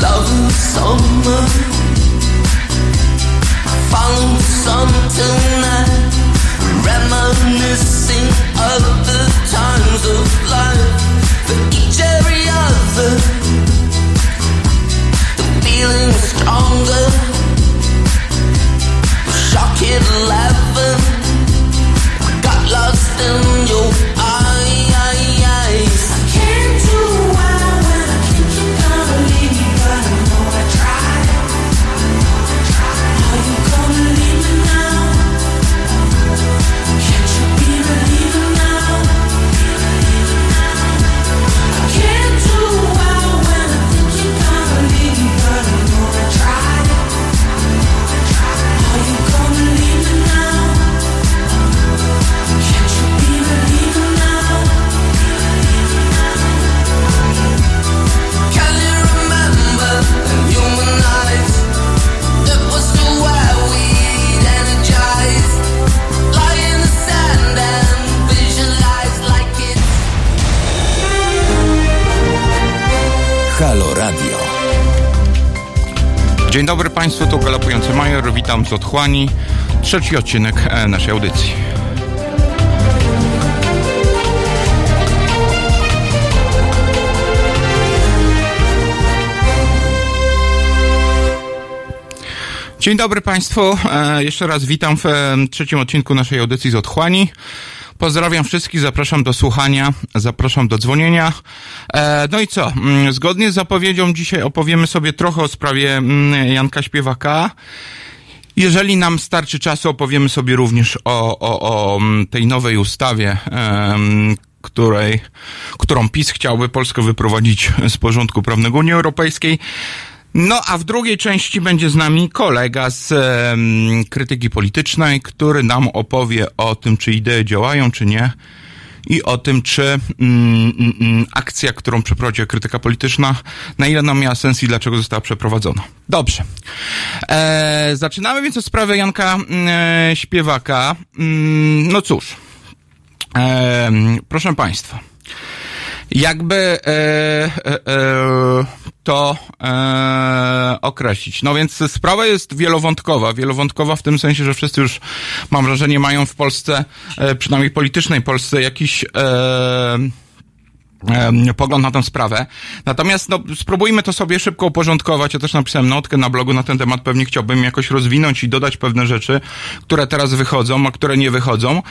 Love in the summer. Witam z otchłani. Trzeci odcinek e, naszej audycji. Dzień dobry Państwu, e, jeszcze raz witam w e, trzecim odcinku naszej audycji z otchłani. Pozdrawiam wszystkich, zapraszam do słuchania, zapraszam do dzwonienia. No i co? Mm, Zgodnie z zapowiedzią dzisiaj opowiemy sobie trochę o sprawie mm, Janka Śpiewaka. Jeżeli nam starczy czasu, opowiemy sobie również o, o, o mm, tej nowej ustawie, em, której, którą PiS chciałby Polskę wyprowadzić z porządku prawnego Unii Europejskiej. No, a w drugiej części będzie z nami kolega z em, krytyki politycznej, który nam opowie o tym, czy idee działają, czy nie. I o tym, czy mm, mm, mm, akcja, którą przeprowadziła krytyka polityczna, na ile ona miała sens i dlaczego została przeprowadzona. Dobrze. E, zaczynamy więc od sprawy Janka e, Śpiewaka. Mm, no cóż. E, proszę Państwa. Jakby e, e, e, to e, określić. No więc sprawa jest wielowątkowa. Wielowątkowa w tym sensie, że wszyscy już, mam wrażenie, mają w Polsce, e, przynajmniej politycznej Polsce, jakiś e, pogląd na tę sprawę. Natomiast no, spróbujmy to sobie szybko uporządkować. Ja też napisałem notkę na blogu na ten temat. Pewnie chciałbym jakoś rozwinąć i dodać pewne rzeczy, które teraz wychodzą, a które nie wychodzą.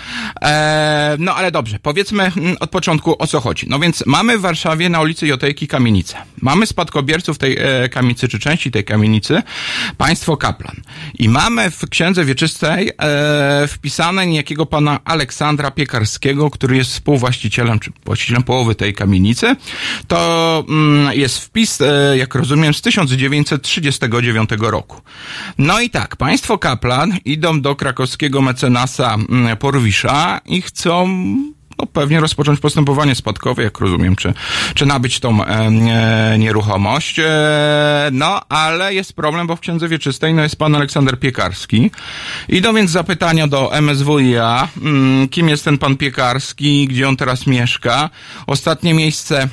E, no ale dobrze, powiedzmy mm, od początku o co chodzi. No więc mamy w Warszawie na ulicy Jotejki kamienicę. Mamy spadkobierców tej e, kamienicy, czy części tej kamienicy, państwo Kaplan. I mamy w księdze wieczystej e, wpisane niejakiego pana Aleksandra Piekarskiego, który jest współwłaścicielem, czy właścicielem połowy tej kamienicy. To mm, jest wpis, e, jak rozumiem, z 1939 roku. No i tak, państwo Kaplan idą do krakowskiego mecenasa mm, Porwisza i chcą no pewnie rozpocząć postępowanie spadkowe, jak rozumiem, czy, czy nabyć tą e, nieruchomość. E, no, ale jest problem, bo w Księdze Wieczystej no, jest pan Aleksander Piekarski. Idą więc zapytania do MSWiA, mm, kim jest ten pan Piekarski, gdzie on teraz mieszka. Ostatnie miejsce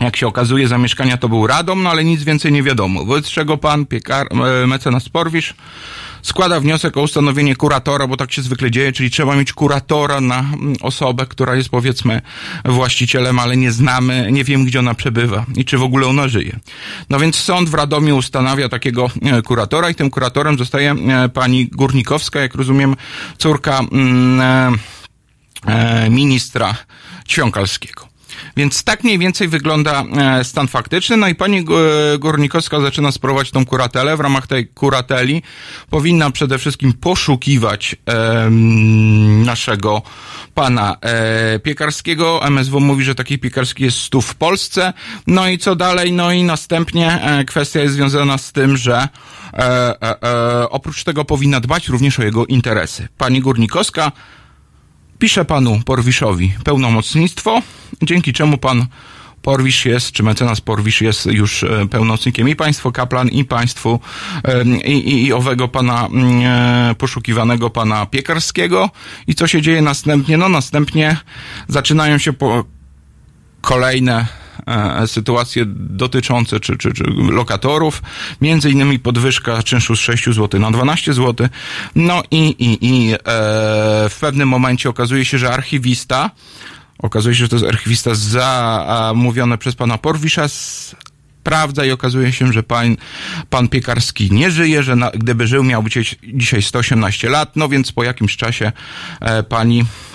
jak się okazuje, zamieszkania to był Radom, no ale nic więcej nie wiadomo. Wobec czego pan piekar, e, mecenas Porwisz składa wniosek o ustanowienie kuratora, bo tak się zwykle dzieje, czyli trzeba mieć kuratora na mm, osobę, która jest powiedzmy właścicielem, ale nie znamy, nie wiem gdzie ona przebywa i czy w ogóle ona żyje. No więc sąd w Radomiu ustanawia takiego e, kuratora i tym kuratorem zostaje e, pani Górnikowska, jak rozumiem, córka mm, e, ministra Ćwiąkalskiego. Więc tak mniej więcej wygląda e, stan faktyczny. No i pani Górnikowska zaczyna sprawować tą kuratelę. W ramach tej kurateli powinna przede wszystkim poszukiwać naszego pana e, Piekarskiego. MSW mówi, że taki Piekarski jest stu w Polsce. No i co dalej? No i następnie e, kwestia jest związana z tym, że oprócz tego powinna dbać również o jego interesy. Pani Górnikowska pisze panu Porwiszowi pełnomocnictwo, dzięki czemu pan Porwisz jest, czy mecenas Porwisz jest już e, pełnomocnikiem i państwo Kaplan, i państwu, e, i, i, i owego pana mm, e, poszukiwanego pana Piekarskiego. I co się dzieje następnie? No następnie zaczynają się po kolejne sytuacje dotyczące czy, czy, czy lokatorów, między innymi podwyżka czynszu z 6 zł na 12 zł. No i, i, i e, w pewnym momencie okazuje się, że archiwista, okazuje się, że to jest archiwista zamówiony przez pana Porwisza, sprawdza i okazuje się, że pan, pan Piekarski nie żyje, że na, gdyby żył, miałby dzisiaj, dzisiaj 118 lat, no więc po jakimś czasie e, pani e,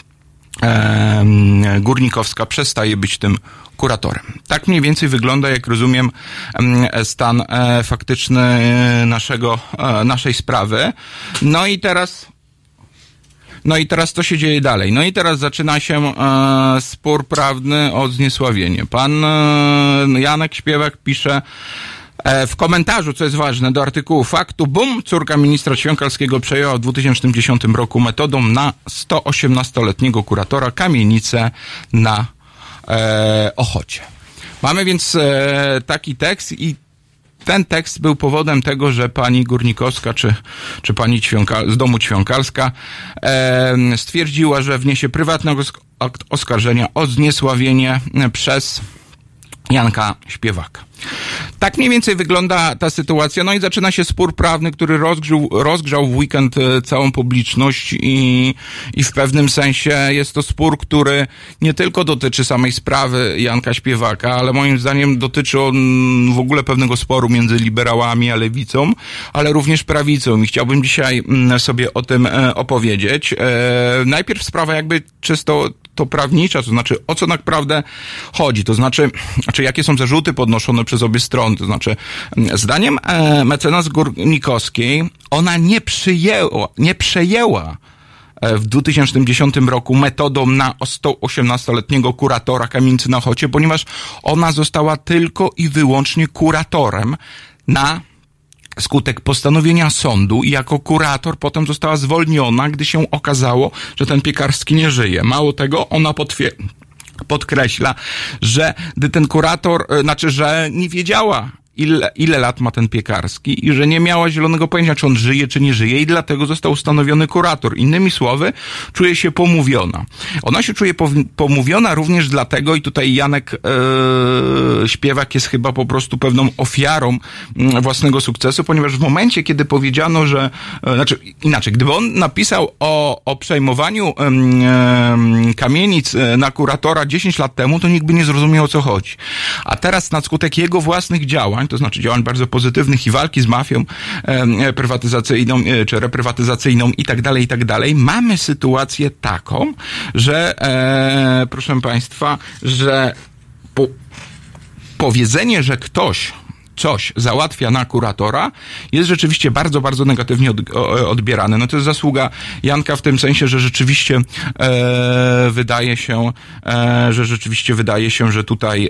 Górnikowska przestaje być tym kuratorem. Tak mniej więcej wygląda, jak rozumiem, em, stan e, faktyczny e, naszego, e, naszej sprawy. No i teraz no i teraz co się dzieje dalej? No i teraz zaczyna się e, spór prawny o zniesławienie. Pan e, Janek Śpiewak pisze w komentarzu, co jest ważne, do artykułu faktu, bum, córka ministra Ćwiąkalskiego przejęła w 2010 roku metodą na 118-letniego kuratora kamienicę na e, Ochocie. Mamy więc e, taki tekst i ten tekst był powodem tego, że pani Górnikowska czy, czy pani Ćwiąka, z domu Ćwiąkalska e, stwierdziła, że wniesie prywatnego akt oskarżenia o zniesławienie przez Janka Śpiewaka. Tak mniej więcej wygląda ta sytuacja. No i zaczyna się spór prawny, który rozgrzał, rozgrzał w weekend e, całą publiczność i, i w pewnym sensie jest to spór, który nie tylko dotyczy samej sprawy Janka Śpiewaka, ale moim zdaniem dotyczy on w ogóle pewnego sporu między liberałami a lewicą, ale również prawicą i chciałbym dzisiaj mm, sobie o tym e, opowiedzieć. E, najpierw sprawa jakby czysto to prawnicza, to znaczy o co naprawdę chodzi, to znaczy, znaczy jakie są zarzuty podnoszone przez obie strony, to znaczy zdaniem e, mecenas Górnikowskiej ona nie przyjęła, nie przejęła e, w 2010 roku metodą na 118-letniego kuratora kamienicy na Chocie, ponieważ ona została tylko i wyłącznie kuratorem na skutek postanowienia sądu i jako kurator potem została zwolniona, gdy się okazało, że ten piekarski nie żyje. Mało tego, ona potwierdza podkreśla, że gdy ten kurator, e, znaczy, że nie wiedziała, ile, ile lat ma ten piekarski i że nie miała zielonego pojęcia, czy on żyje, czy nie żyje i dlatego został ustanowiony kurator. Innymi słowy, czuje się pomówiona. Ona się czuje pomówiona również dlatego i tutaj Janek e, Śpiewak jest chyba po prostu pewną ofiarą mm, własnego sukcesu, ponieważ w momencie, kiedy powiedziano, że, e, znaczy inaczej, gdyby on napisał o, o przejmowaniu e, kamienic na kuratora 10 lat temu, to nikt by nie zrozumiał o co chodzi. A teraz na skutek jego własnych działań, działań, to znaczy działań bardzo pozytywnych i walki z mafią e, prywatyzacyjną e, czy reprywatyzacyjną i tak dalej, i tak dalej, mamy sytuację taką, że e, proszę Państwa, że po, powiedzenie, że ktoś coś załatwia na kuratora, jest rzeczywiście bardzo, bardzo negatywnie od, odbierane. No to jest zasługa Janka w tym sensie, że rzeczywiście e, wydaje się, e, że rzeczywiście wydaje się, że tutaj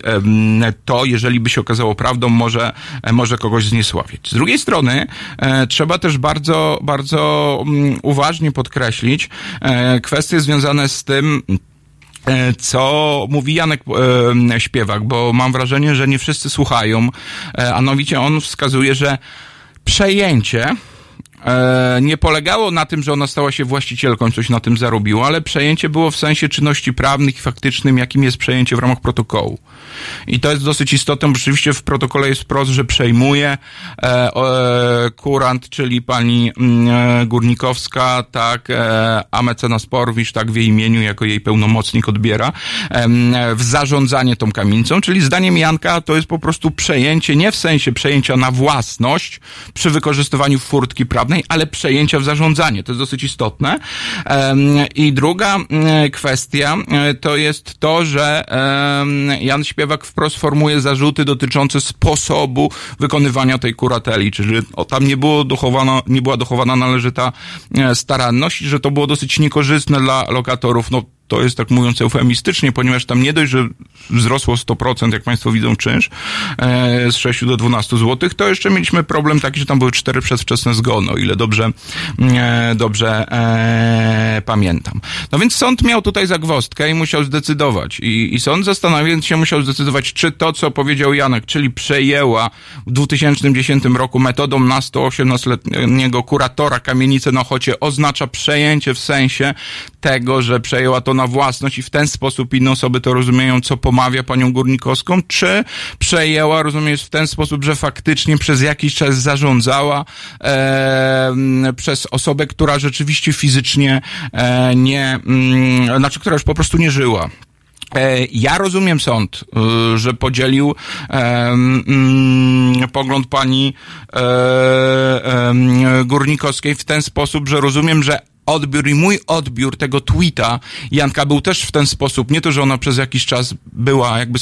e, to, jeżeli by się okazało prawdą, może, e, może kogoś zniesławić. Z drugiej strony e, trzeba też bardzo, bardzo um, uważnie podkreślić e, kwestie związane z tym, co mówi Janek e, Śpiewak, bo mam wrażenie, że nie wszyscy słuchają, e, a mianowicie on wskazuje, że przejęcie e, nie polegało na tym, że ona stała się właścicielką, coś na tym zarobiła, ale przejęcie było w sensie czynności prawnych i faktycznym, jakim jest przejęcie w ramach protokołu. I to jest dosyć istotne, bo rzeczywiście w protokole jest wprost, że przejmuje e, e, kurant, czyli pani mm, e, Górnikowska, tak, e, a mecenas Porwicz, tak w jej imieniu, jako jej pełnomocnik odbiera, e, w zarządzanie tą kamienicą, czyli zdaniem Janka to jest po prostu przejęcie, nie w sensie przejęcia na własność przy wykorzystywaniu furtki prawnej, ale przejęcia w zarządzanie. To jest dosyć istotne. E, I druga e, kwestia e, to jest to, że Jan Śpiewak wprost formuje zarzuty dotyczące sposobu wykonywania tej kurateli, czyli o, tam nie, było dochowana, nie była dochowana należyta e, staranność że to było dosyć niekorzystne dla lokatorów. No, to jest tak mówiąc eufemistycznie, ponieważ tam nie dość, że wzrosło 100%, jak Państwo widzą, czynsz e, z 6 do 12 zł, to jeszcze mieliśmy problem taki, że tam były cztery przedwczesne zgony, o ile dobrze, e, dobrze e, pamiętam. No więc sąd miał tutaj zagwostkę i musiał zdecydować. I, i sąd zastanawiając się musiał zdecydować, czy to, co powiedział Janek, czyli przejęła w 2010 roku metodą na 118-letniego kuratora kamienicę na Ochocie, oznacza przejęcie w sensie tego, że przejęła to na własność i w ten sposób inne osoby to rozumieją, co pomawia panią Górnikowską, czy przejęła, rozumiesz, w ten sposób, że faktycznie przez jakiś czas zarządzała e, przez osobę, która rzeczywiście fizycznie e, nie, mm, znaczy, która już po prostu nie żyła. E, Ja rozumiem sąd, y, że podzielił mm, pogląd pani em, Górnikowskiej w ten sposób, że rozumiem, że odbiór i mój odbiór tego tweeta Janka był też w ten sposób, nie to, że ona przez jakiś czas była, jakby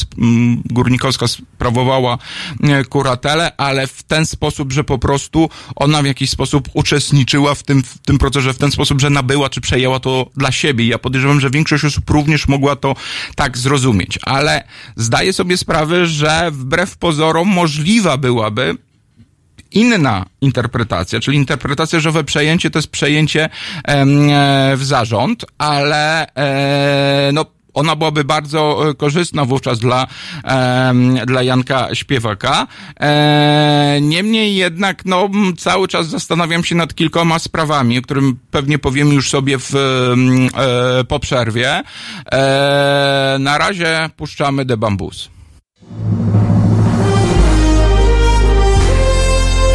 Górnikowska sprawowała e, kuratelę, ale w ten sposób, że po prostu ona w jakiś sposób uczestniczyła w tym, w tym procesie, w ten sposób, że nabyła czy przejęła to dla siebie. Ja podejrzewam, że większość osób również mogła to tak zrozumieć, ale zdaję sobie sprawę, że wbrew pozorom możliwa byłaby inna interpretacja, czyli interpretacja, że owe przejęcie to jest przejęcie e, w zarząd, ale e, no ona byłaby bardzo e, korzystna wówczas dla, dla Janka Śpiewaka. Niemniej jednak, no, cały czas zastanawiam się nad kilkoma sprawami, o którym pewnie powiemy już sobie w, po przerwie. Na razie puszczamy The Bambus.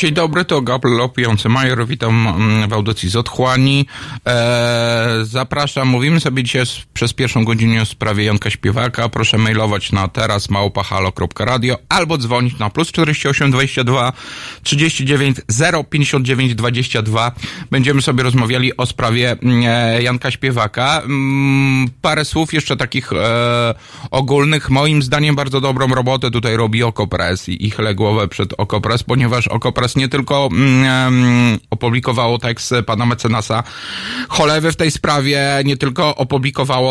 Dzień dobry, to galopujący Major. Witam mm, w audycji z Otchłani. E, zapraszam, mówimy sobie dzisiaj przez pierwszą godzinę o sprawie Janka Śpiewaka. Proszę mailować na teraz małpahalo.radio albo dzwonić na plus 48 22 39 059 22. Będziemy sobie rozmawiali o sprawie mm, e, Janka Śpiewaka. Mm, Parę słów jeszcze takich e, ogólnych. Moim zdaniem bardzo dobrą robotę tutaj robi Okopres i, i chylę głowę przed Okopres, ponieważ Okopres nie tylko mm, opublikowało tekst pana mecenasa Cholewy w tej sprawie, nie tylko opublikowało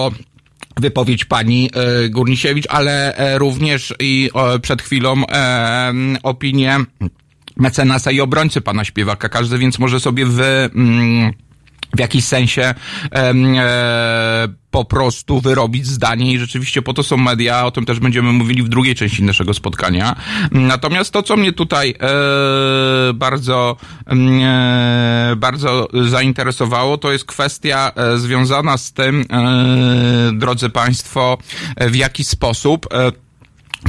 wypowiedź pani e, Górnisiewicz, ale e, również i przed chwilą e, opinię mecenasa i obrońcy pana śpiewaka. Każdy więc może sobie w, mm, w jakiś sensie em, e, po prostu wyrobić zdanie i rzeczywiście po to są media, o tym też będziemy mówili w drugiej części naszego spotkania. Natomiast to, co mnie tutaj e, bardzo, e, bardzo zainteresowało, to jest kwestia e, związana z tym, e, drodzy Państwo, w jaki sposób e,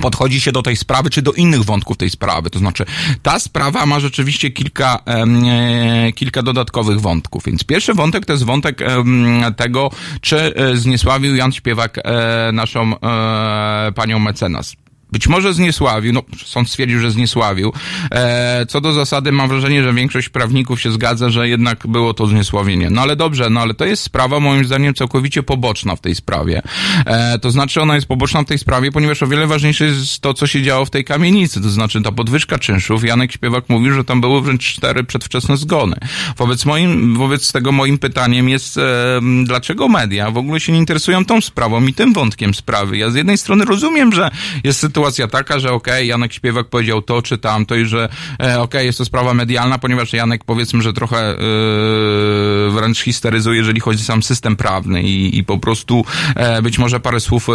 podchodzi się do tej sprawy, czy do innych wątków tej sprawy. To znaczy, ta sprawa ma rzeczywiście kilka, e, kilka dodatkowych wątków. Więc pierwszy wątek to jest wątek em, tego, czy e, zniesławił Jan Śpiewak e, naszą e, panią mecenas. Być może zniesławił, no sąd stwierdził, że zniesławił. E, co do zasady mam wrażenie, że większość prawników się zgadza, że jednak było to zniesławienie. No ale dobrze, no ale to jest sprawa moim zdaniem całkowicie poboczna w tej sprawie. E, to znaczy ona jest poboczna w tej sprawie, ponieważ o wiele ważniejsze jest to, co się działo w tej kamienicy. To znaczy ta podwyżka czynszów. Janek Śpiewak mówił, że tam były wręcz cztery przedwczesne zgony. Wobec moim, wobec tego moim pytaniem jest, e, dlaczego media w ogóle się nie interesują tą sprawą i tym wątkiem sprawy. Ja z jednej strony rozumiem, że jest sytuacja taka, że okej, Janek Śpiewak powiedział to czy tamto i że e, okej, jest to sprawa medialna, ponieważ Janek powiedzmy, że trochę e, wręcz histeryzuje, jeżeli chodzi o sam system prawny i, i po prostu e, być może parę słów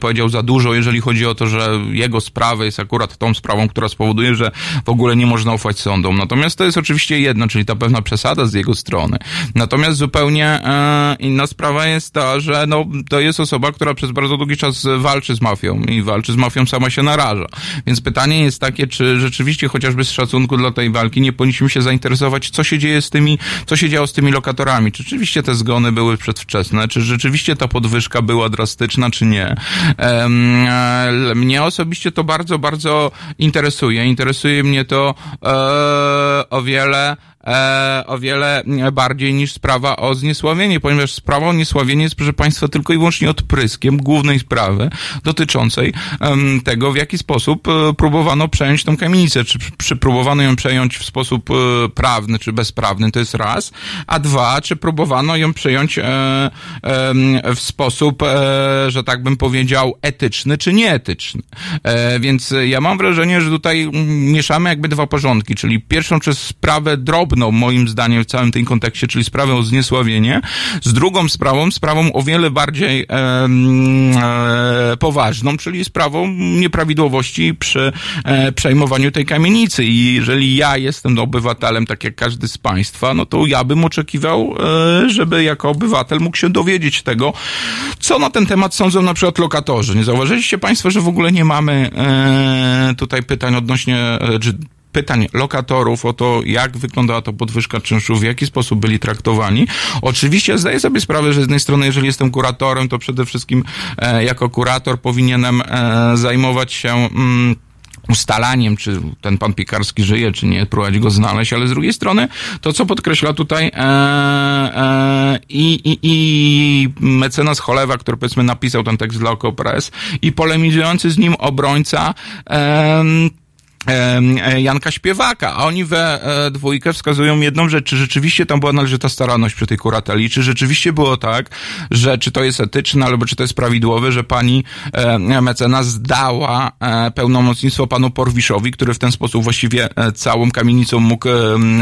powiedział za dużo, jeżeli chodzi o to, że jego sprawa jest akurat tą sprawą, która spowoduje, że w ogóle nie można ufać sądom. Natomiast to jest oczywiście jedno, czyli ta pewna przesada z jego strony. Natomiast zupełnie e, inna sprawa jest ta, że no, to jest osoba, która przez bardzo długi czas walczy z mafią i walczy z mafią sama się naraża. Więc pytanie jest takie, czy rzeczywiście chociażby z szacunku dla tej walki nie powinniśmy się zainteresować, co się dzieje z tymi, co się działo z tymi lokatorami. Czy rzeczywiście te zgony były przedwczesne? Czy rzeczywiście ta podwyżka była drastyczna, czy nie? E, mnie osobiście to bardzo, bardzo interesuje. Interesuje mnie to e, o wiele e, o wiele bardziej niż sprawa o zniesławienie, ponieważ sprawa o zniesławienie jest, proszę Państwa, tylko i wyłącznie odpryskiem głównej sprawy dotyczącej tego, w jaki sposób e, próbowano przejąć tą kamienicę. Czy przy, próbowano ją przejąć w sposób e, prawny, czy bezprawny, to jest raz, a dwa, czy próbowano ją przejąć e, w sposób, e, że tak bym powiedział, etyczny, czy nieetyczny. E, więc ja mam wrażenie, że tutaj mieszamy jakby dwa porządki, czyli pierwszą przez sprawę drobną, moim zdaniem, w całym tym kontekście, czyli sprawę o zniesławienie, z drugą sprawą, sprawą o wiele bardziej em, e, poważną, czyli sprawą nieprawidłowości przy e, przejmowaniu tej kamienicy. I jeżeli ja jestem obywatelem, tak jak każdy z Państwa, no to ja bym oczekiwał, e, żeby jako obywatel mógł się dowiedzieć tego, co na ten temat sądzą na przykład lokatorzy. Nie zauważyliście Państwo, że w ogóle nie mamy e, tutaj pytań odnośnie, e, pytań lokatorów o to, jak wyglądała to podwyżka czynszu, w jaki sposób byli traktowani. Oczywiście zdaję sobie sprawę, że z jednej strony, jeżeli jestem kuratorem, to przede wszystkim e, jako kurator powinienem e, zajmować się mm, ustalaniem, czy ten pan Piekarski żyje, czy nie, próbować go znaleźć, ale z drugiej strony to, co podkreśla tutaj e, e, i, i, i mecenas Cholewa, który powiedzmy napisał ten tekst dla Okopres i polemizujący z nim obrońca e, Janka Śpiewaka, a oni we e, dwójkę wskazują jedną rzecz, czy rzeczywiście tam była należyta staranność przy tej kurateli, czy rzeczywiście było tak, że czy to jest etyczne, albo czy to jest prawidłowe, że pani e, mecenas zdała e, pełnomocnictwo panu Porwiszowi, który w ten sposób właściwie e, całą kamienicą mógł e,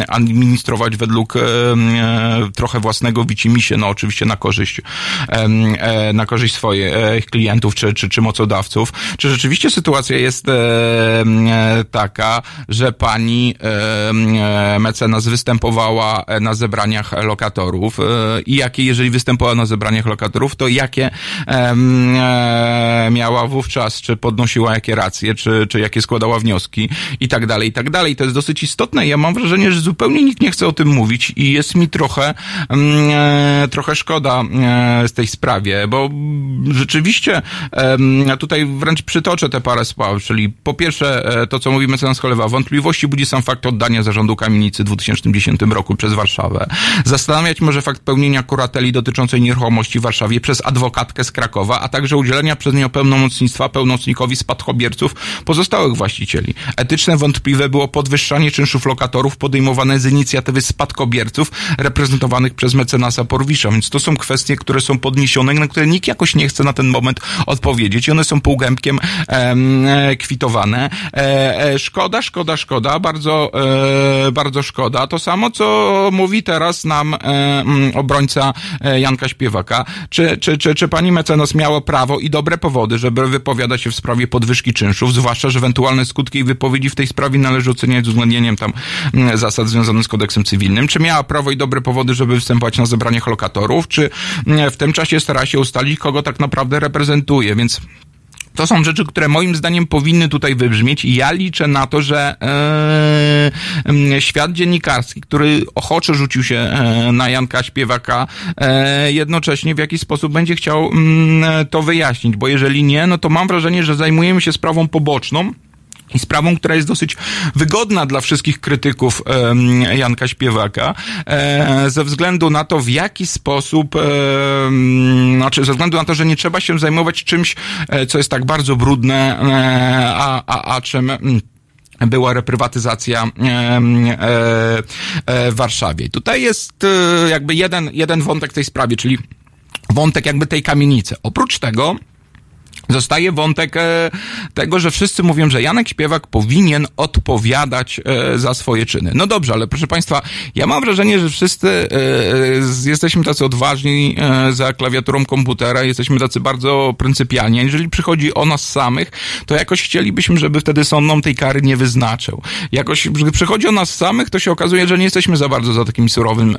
administrować według e, e, trochę własnego wicimisie, no oczywiście na korzyść e, e, na korzyść swoich klientów czy, czy, czy mocodawców. Czy rzeczywiście sytuacja jest e, e, taka, że pani mecenas występowała na zebraniach lokatorów e, i jakie, jeżeli występowała na zebraniach lokatorów, to jakie e, miała wówczas, czy podnosiła jakie racje, czy, czy jakie składała wnioski i tak dalej, i tak dalej. To jest dosyć istotne. Ja mam wrażenie, że zupełnie nikt nie chce o tym mówić i jest mi trochę, e, trochę szkoda z tej sprawie, bo rzeczywiście tutaj wręcz przytoczę te parę spraw, czyli po pierwsze to, co mówi mecenas Cholewa, wątpliwości budzi sam fakt oddania zarządu kamienicy w 2010 roku przez Warszawę. Zastanawiać może fakt pełnienia kurateli dotyczącej nieruchomości w Warszawie przez adwokatkę z Krakowa, a także udzielenia przez nią pełnomocnictwa pełnomocnikowi spadkobierców pozostałych właścicieli. Etyczne wątpliwe było podwyższanie czynszów lokatorów podejmowane z inicjatywy spadkobierców reprezentowanych przez mecenasa Porwisza, więc to są kwestie, które są podniesione, na które nikt jakoś nie chce na ten moment odpowiedzieć i one są półgębkiem em, e, kwitowane. E, e, szkoda, szkoda, szkoda, bardzo, e, bardzo szkoda. To samo, co mówi teraz nam e, mm, obrońca e, Janka Śpiewaka. Czy, czy, czy, czy pani mecenas miała prawo i dobre powody, żeby wypowiadać się w sprawie podwyżki czynszów, zwłaszcza, że ewentualne skutki jej wypowiedzi w tej sprawie należy oceniać z uwzględnieniem tam mm, zasad związanych z kodeksem cywilnym? Czy miała prawo i dobre powody, żeby występować na zebraniach lokatorów? Czy mm, w tym czasie stara się ustalić, kogo tak naprawdę reprezentuje? Więc to są rzeczy, które moim zdaniem powinny tutaj wybrzmieć i ja liczę na to, że e, świat dziennikarski, który ochoczo rzucił się e, na Janka Śpiewaka, e, jednocześnie w jakiś sposób będzie chciał mm, to wyjaśnić, bo jeżeli nie, no to mam wrażenie, że zajmujemy się sprawą poboczną, sprawą, która jest dosyć wygodna dla wszystkich krytyków Janka Śpiewaka, e, ze względu na to, w jaki sposób, znaczy ze względu na to, że nie trzeba się zajmować czymś, e, co jest tak bardzo brudne, e, a, a, a czym... mm, była reprywatyzacja w Warszawie. Tutaj jest jakby jeden, jeden wątek tej sprawie, czyli wątek jakby tej kamienicy. Oprócz tego Zostaje wątek e, tego, że wszyscy mówią, że Janek Śpiewak powinien odpowiadać e, za swoje czyny. No dobrze, ale proszę Państwa, ja mam wrażenie, że wszyscy e, jesteśmy tacy odważni za klawiaturą komputera, jesteśmy tacy bardzo pryncypialni. Jeżeli przychodzi o nas samych, to jakoś chcielibyśmy, żeby wtedy sąd nam tej kary nie wyznaczył. Jakoś, gdy przychodzi o nas samych, to się okazuje, że nie jesteśmy za bardzo za takim surowym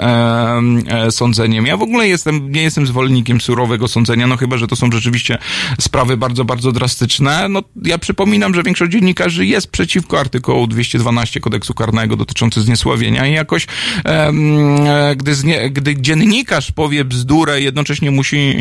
sądzeniem. Ja w ogóle jestem, nie jestem zwolennikiem surowego sądzenia, no chyba, że to są rzeczywiście sprawy bardzo, bardzo drastyczne. No, ja przypominam, że większość dziennikarzy jest przeciwko artykułu 212 kodeksu karnego dotyczący zniesławienia i jakoś, e, gdy, znie, gdy dziennikarz powie bzdurę, jednocześnie musi,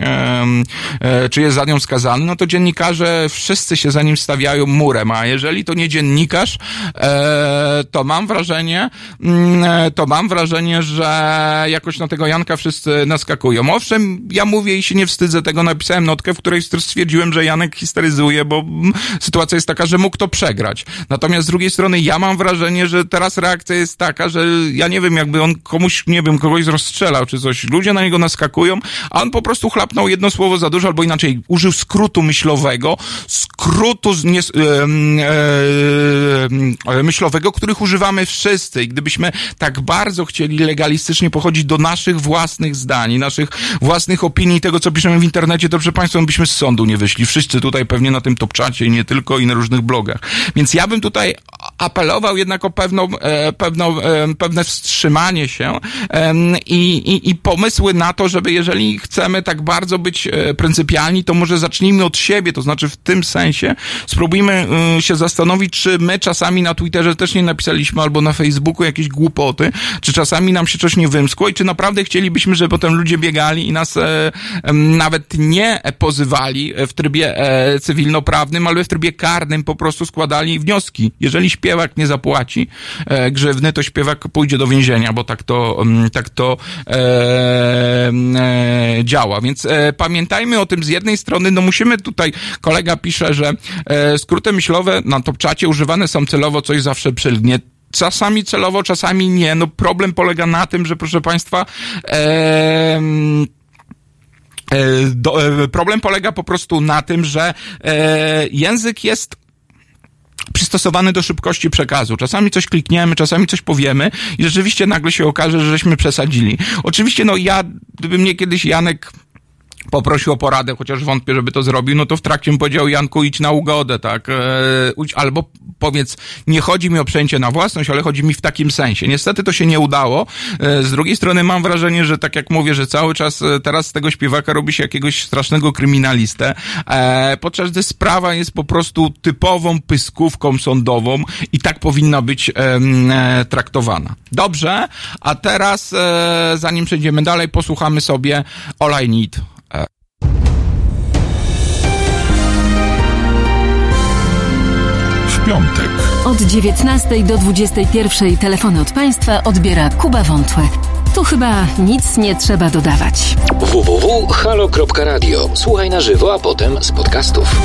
e, czy jest za nią skazany, no to dziennikarze wszyscy się za nim stawiają murem, a jeżeli to nie dziennikarz, e, to mam wrażenie, mm, to mam wrażenie, że jakoś na tego Janka wszyscy naskakują. Owszem, ja mówię i się nie wstydzę tego, napisałem notkę, w której stwierdziłem, że Janek histeryzuje, bo sytuacja jest taka, że mógł to przegrać. Natomiast z drugiej strony ja mam wrażenie, że teraz reakcja jest taka, że ja nie wiem, jakby on komuś, nie wiem, kogoś rozstrzelał czy coś. Ludzie na niego naskakują, a on po prostu chlapnął jedno słowo za dużo, albo inaczej, użył skrótu myślowego, skrótu nie, em, e, myślowego, których używamy wszyscy. I gdybyśmy tak bardzo chcieli legalistycznie pochodzić do naszych własnych zdań, naszych własnych opinii, tego, co piszemy w internecie, to proszę Państwa, my byśmy z sądu nie wyszli. Wszyscy tutaj pewnie na tym topczacie i nie tylko, i na różnych blogach. Więc ja bym tutaj apelował jednak o pewną, e, pewną, e, pewne wstrzymanie się i, i, i pomysły na to, żeby jeżeli chcemy tak bardzo być e, pryncypialni, to może zacznijmy od siebie, to znaczy w tym sensie spróbujmy y, się zastanowić, czy my czasami na Twitterze też nie napisaliśmy albo na Facebooku jakieś głupoty, czy czasami nam się coś nie wymskło i czy naprawdę chcielibyśmy, żeby potem ludzie biegali i nas nawet nie pozywali w trybie cywilnoprawnym, ale w trybie karnym po prostu składali wnioski. Jeżeli śpiewak nie zapłaci e, grzywny, to śpiewak pójdzie do więzienia, bo tak to, mm, tak to e, e, działa. Więc e, pamiętajmy o tym z jednej strony, no musimy tutaj, kolega pisze, że e, skróty myślowe na topczacie używane są celowo, coś zawsze przylgnie czasami celowo, czasami nie. No problem polega na tym, że proszę Państwa, E, do, e, problem polega po prostu na tym, że język jest przystosowany do szybkości przekazu. Czasami coś klikniemy, czasami coś powiemy i rzeczywiście nagle się okaże, że żeśmy przesadzili. Oczywiście, no ja, gdyby mnie kiedyś Janek poprosił o poradę, chociaż wątpię, żeby to zrobił, no to w trakcie bym powiedział, Janku, idź na ugodę, tak, e, albo powiedz, nie chodzi mi o przejęcie na własność, ale chodzi mi w takim sensie. Niestety to się nie udało. E, Z drugiej strony mam wrażenie, że tak jak mówię, że cały czas e, teraz z tego śpiewaka robi się jakiegoś strasznego kryminalistę, podczas gdy sprawa jest po prostu typową pyskówką sądową i tak powinna być traktowana. Dobrze, a teraz, zanim przejdziemy dalej, posłuchamy sobie All I Need. Piątek. Od 19 do 21 telefony od państwa odbiera Kuba Wątłe. Tu chyba nic nie trzeba dodawać. www.halo.radio. Słuchaj na żywo, a potem z podcastów.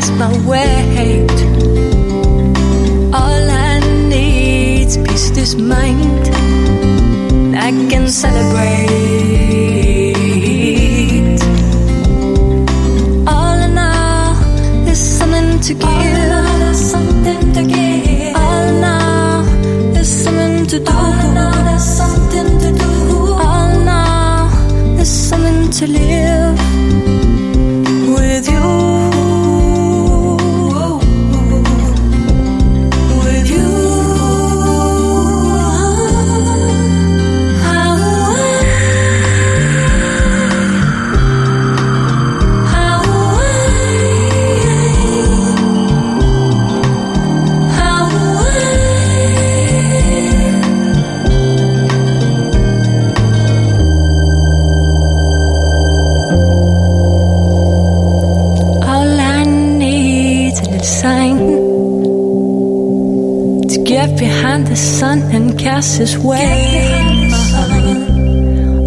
Cast my weight. All I need's peace this mind. I can celebrate. His way.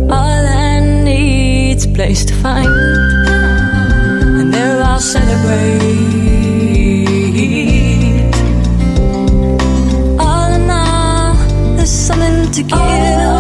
All I need's place to find, and there I'll celebrate. All in all, there's something to give.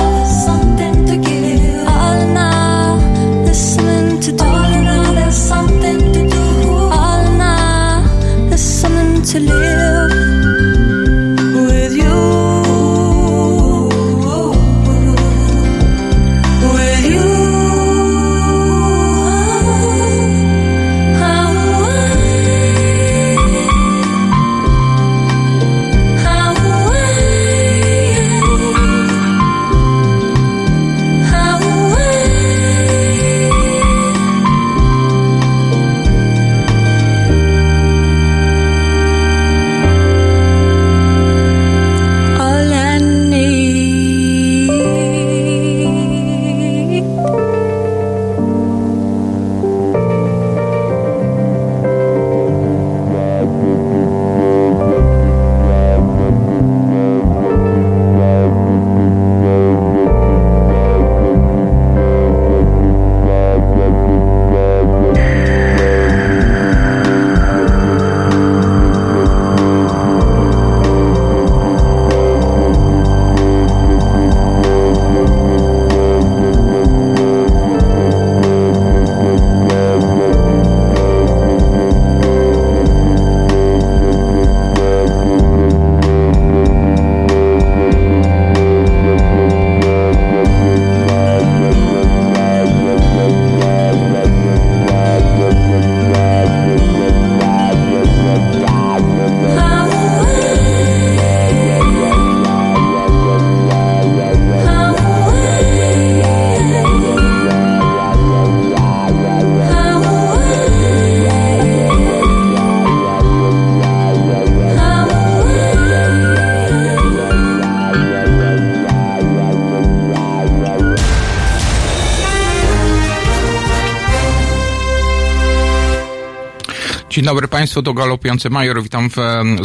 Dobry Państwu, to Galopujący Major, witam w,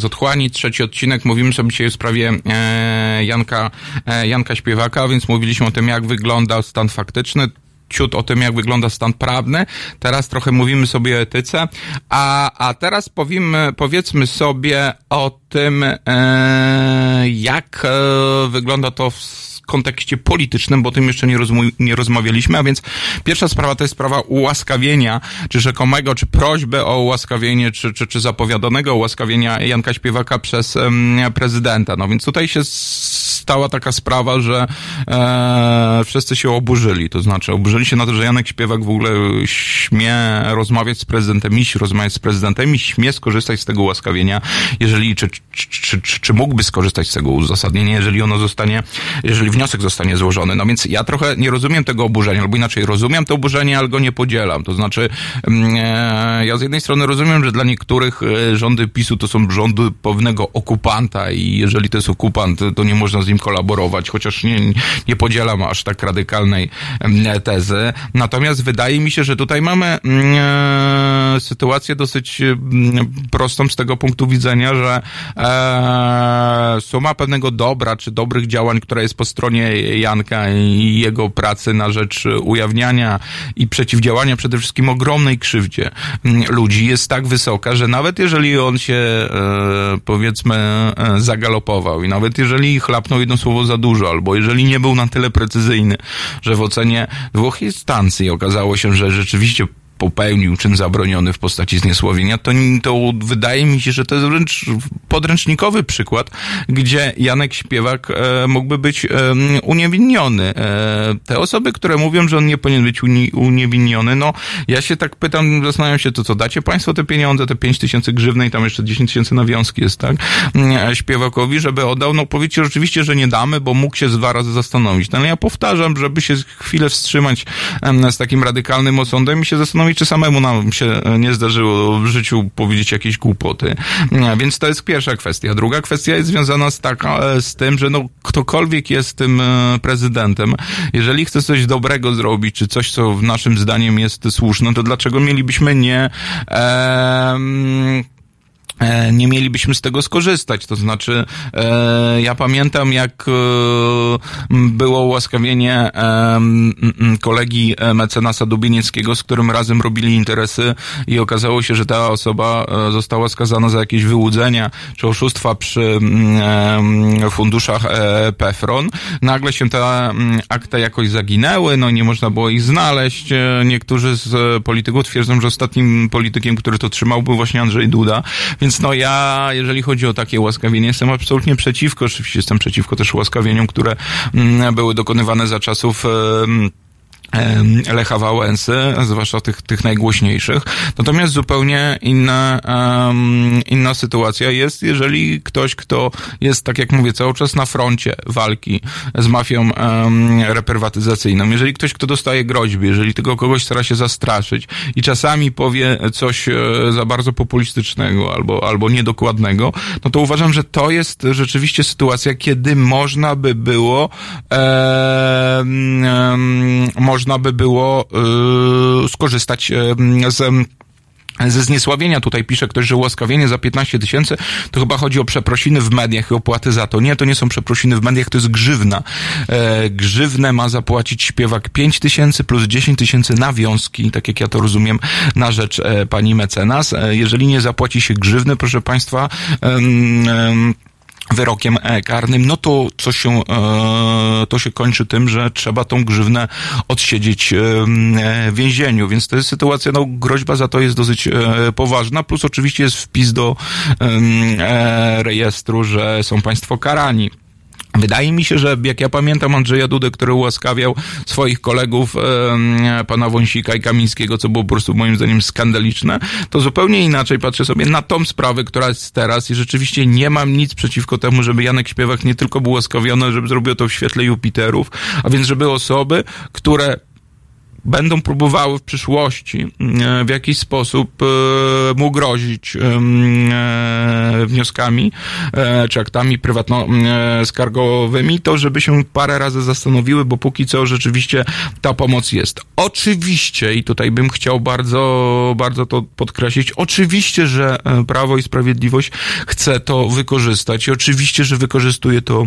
z Otchłani, trzeci odcinek, mówimy sobie dzisiaj w sprawie e, Janka, e, Janka Śpiewaka, więc mówiliśmy o tym, jak wygląda stan faktyczny, ciut o tym, jak wygląda stan prawny. Teraz trochę mówimy sobie o etyce, a, a teraz powiemy, powiedzmy sobie o tym, e, jak e, wygląda to w kontekście politycznym, bo o tym jeszcze nie, rozmu- nie rozmawialiśmy, a więc pierwsza sprawa to jest sprawa ułaskawienia, czy rzekomego, czy prośby o ułaskawienie, czy, czy, czy zapowiadanego ułaskawienia Janka Śpiewaka przez em, prezydenta. No więc tutaj się stała taka sprawa, że e, wszyscy się oburzyli, to znaczy oburzyli się na to, że Janek Śpiewak w ogóle śmie rozmawiać z prezydentem, iść rozmawiać z prezydentem i śmie skorzystać z tego ułaskawienia, jeżeli, czy, czy, czy, czy, czy mógłby skorzystać z tego uzasadnienia, jeżeli ono zostanie, jeżeli wniosek zostanie złożony. No więc ja trochę nie rozumiem tego oburzenia, albo inaczej rozumiem to oburzenie, ale go nie podzielam. To znaczy, mm, e, ja z jednej strony rozumiem, że dla niektórych e, rządy PiSu to są rządy pewnego okupanta i jeżeli to jest okupant, to nie można z nim kolaborować, chociaż nie, nie podzielam aż tak radykalnej mm, tezy. Natomiast wydaje mi się, że tutaj mamy mm, e, sytuację dosyć prostą z tego punktu widzenia, że suma pewnego dobra, czy dobrych działań, która jest po stronie Janka i jego pracy na rzecz ujawniania i przeciwdziałania przede wszystkim ogromnej krzywdzie mm, ludzi jest tak wysoka, że nawet jeżeli on się e, powiedzmy e, zagalopował i nawet jeżeli chlapnął jedno słowo za dużo, albo jeżeli nie był na tyle precyzyjny, że w ocenie dwóch instancji okazało się, że rzeczywiście popełnił czyn zabroniony w postaci zniesławienia, to, to wydaje mi się, że to jest wręcz podręcznikowy przykład, gdzie Janek Śpiewak e, mógłby być e, uniewinniony. E, te osoby, które mówią, że on nie powinien być uni, uniewinniony, no ja się tak pytam, zastanawiam się, to co, dacie państwo te pieniądze, te 5 tysięcy grzywnej, tam jeszcze 10 tysięcy nawiązki jest, tak? E, Śpiewakowi, żeby oddał, no powiedzcie oczywiście, że nie damy, bo mógł się dwa razy zastanowić. No ale ja powtarzam, żeby się chwilę wstrzymać z takim radykalnym osądem i się zastanowić, czy samemu nam się e, nie zdarzyło w życiu powiedzieć jakieś głupoty. Więc to jest pierwsza kwestia. Druga kwestia jest związana z, taka, e, z tym, że no, ktokolwiek jest tym e, prezydentem, jeżeli chce coś dobrego zrobić, czy coś, co w naszym zdaniem jest słuszne, to dlaczego mielibyśmy nie e, nie mielibyśmy z tego skorzystać. To znaczy, e, ja pamiętam, jak e, było ułaskawienie e, kolegi e, mecenasa Dubinickiego, z którym razem robili interesy i okazało się, że ta osoba e, została skazana za jakieś wyłudzenia czy oszustwa przy e, funduszach e, PEFRON. Nagle się te akta jakoś zaginęły, no nie można było ich znaleźć. E, Niektórzy z e, polityków twierdzą, że ostatnim politykiem, który to trzymał, był właśnie Andrzej Duda. Więc no ja, jeżeli chodzi o takie łaskawienie, jestem absolutnie przeciwko. Oczywiście jestem przeciwko też łaskawieniom, które mm, były dokonywane za czasów Lecha Wałęsy, zwłaszcza tych, tych najgłośniejszych. Natomiast zupełnie inna, em, inna sytuacja jest, jeżeli ktoś, kto jest, tak jak mówię, cały czas na froncie walki z mafią em, reprywatyzacyjną, jeżeli ktoś, kto dostaje groźby, jeżeli tego kogoś stara się zastraszyć i czasami powie coś e, za bardzo populistycznego albo, albo niedokładnego, no to uważam, że to jest rzeczywiście sytuacja, kiedy można by było em, em, można by było y, skorzystać em, z ze zniesławienia tutaj pisze ktoś, że ułaskawienie za 15 tysięcy to chyba chodzi o przeprosiny w mediach i opłaty za to. Nie, to nie są przeprosiny w mediach, to jest grzywna. E, grzywnę ma zapłacić śpiewak 5 tysięcy plus 10 tysięcy nawiązki, tak jak ja to rozumiem, na rzecz e, pani mecenas. E, jeżeli nie zapłaci się grzywny, proszę państwa, wyrokiem e, karnym, no to co się, e, to się kończy tym, że trzeba tą grzywnę odsiedzieć e, w więzieniu, więc to jest sytuacja, no groźba za to jest dosyć poważna, plus oczywiście jest wpis do rejestru, że są państwo karani. Wydaje mi się, że jak ja pamiętam Andrzeja Dudę, który ułaskawiał swoich kolegów, pana Wąsika i Kamińskiego, co było po prostu moim zdaniem skandaliczne, to zupełnie inaczej patrzę sobie na tą sprawę, która jest teraz i rzeczywiście nie mam nic przeciwko temu, żeby Janek Śpiewak nie tylko był łaskawiony, żeby zrobił to w świetle Jupiterów, a więc żeby osoby, które będą próbowały w przyszłości e, w jakiś sposób e, mu grozić e, wnioskami czy aktami prywatno-skargowymi, to żeby się parę razy zastanowiły, bo póki co rzeczywiście ta pomoc jest. Oczywiście, i tutaj bym chciał bardzo, bardzo to podkreślić, oczywiście, że Prawo i Sprawiedliwość chce to wykorzystać i oczywiście, że wykorzystuje to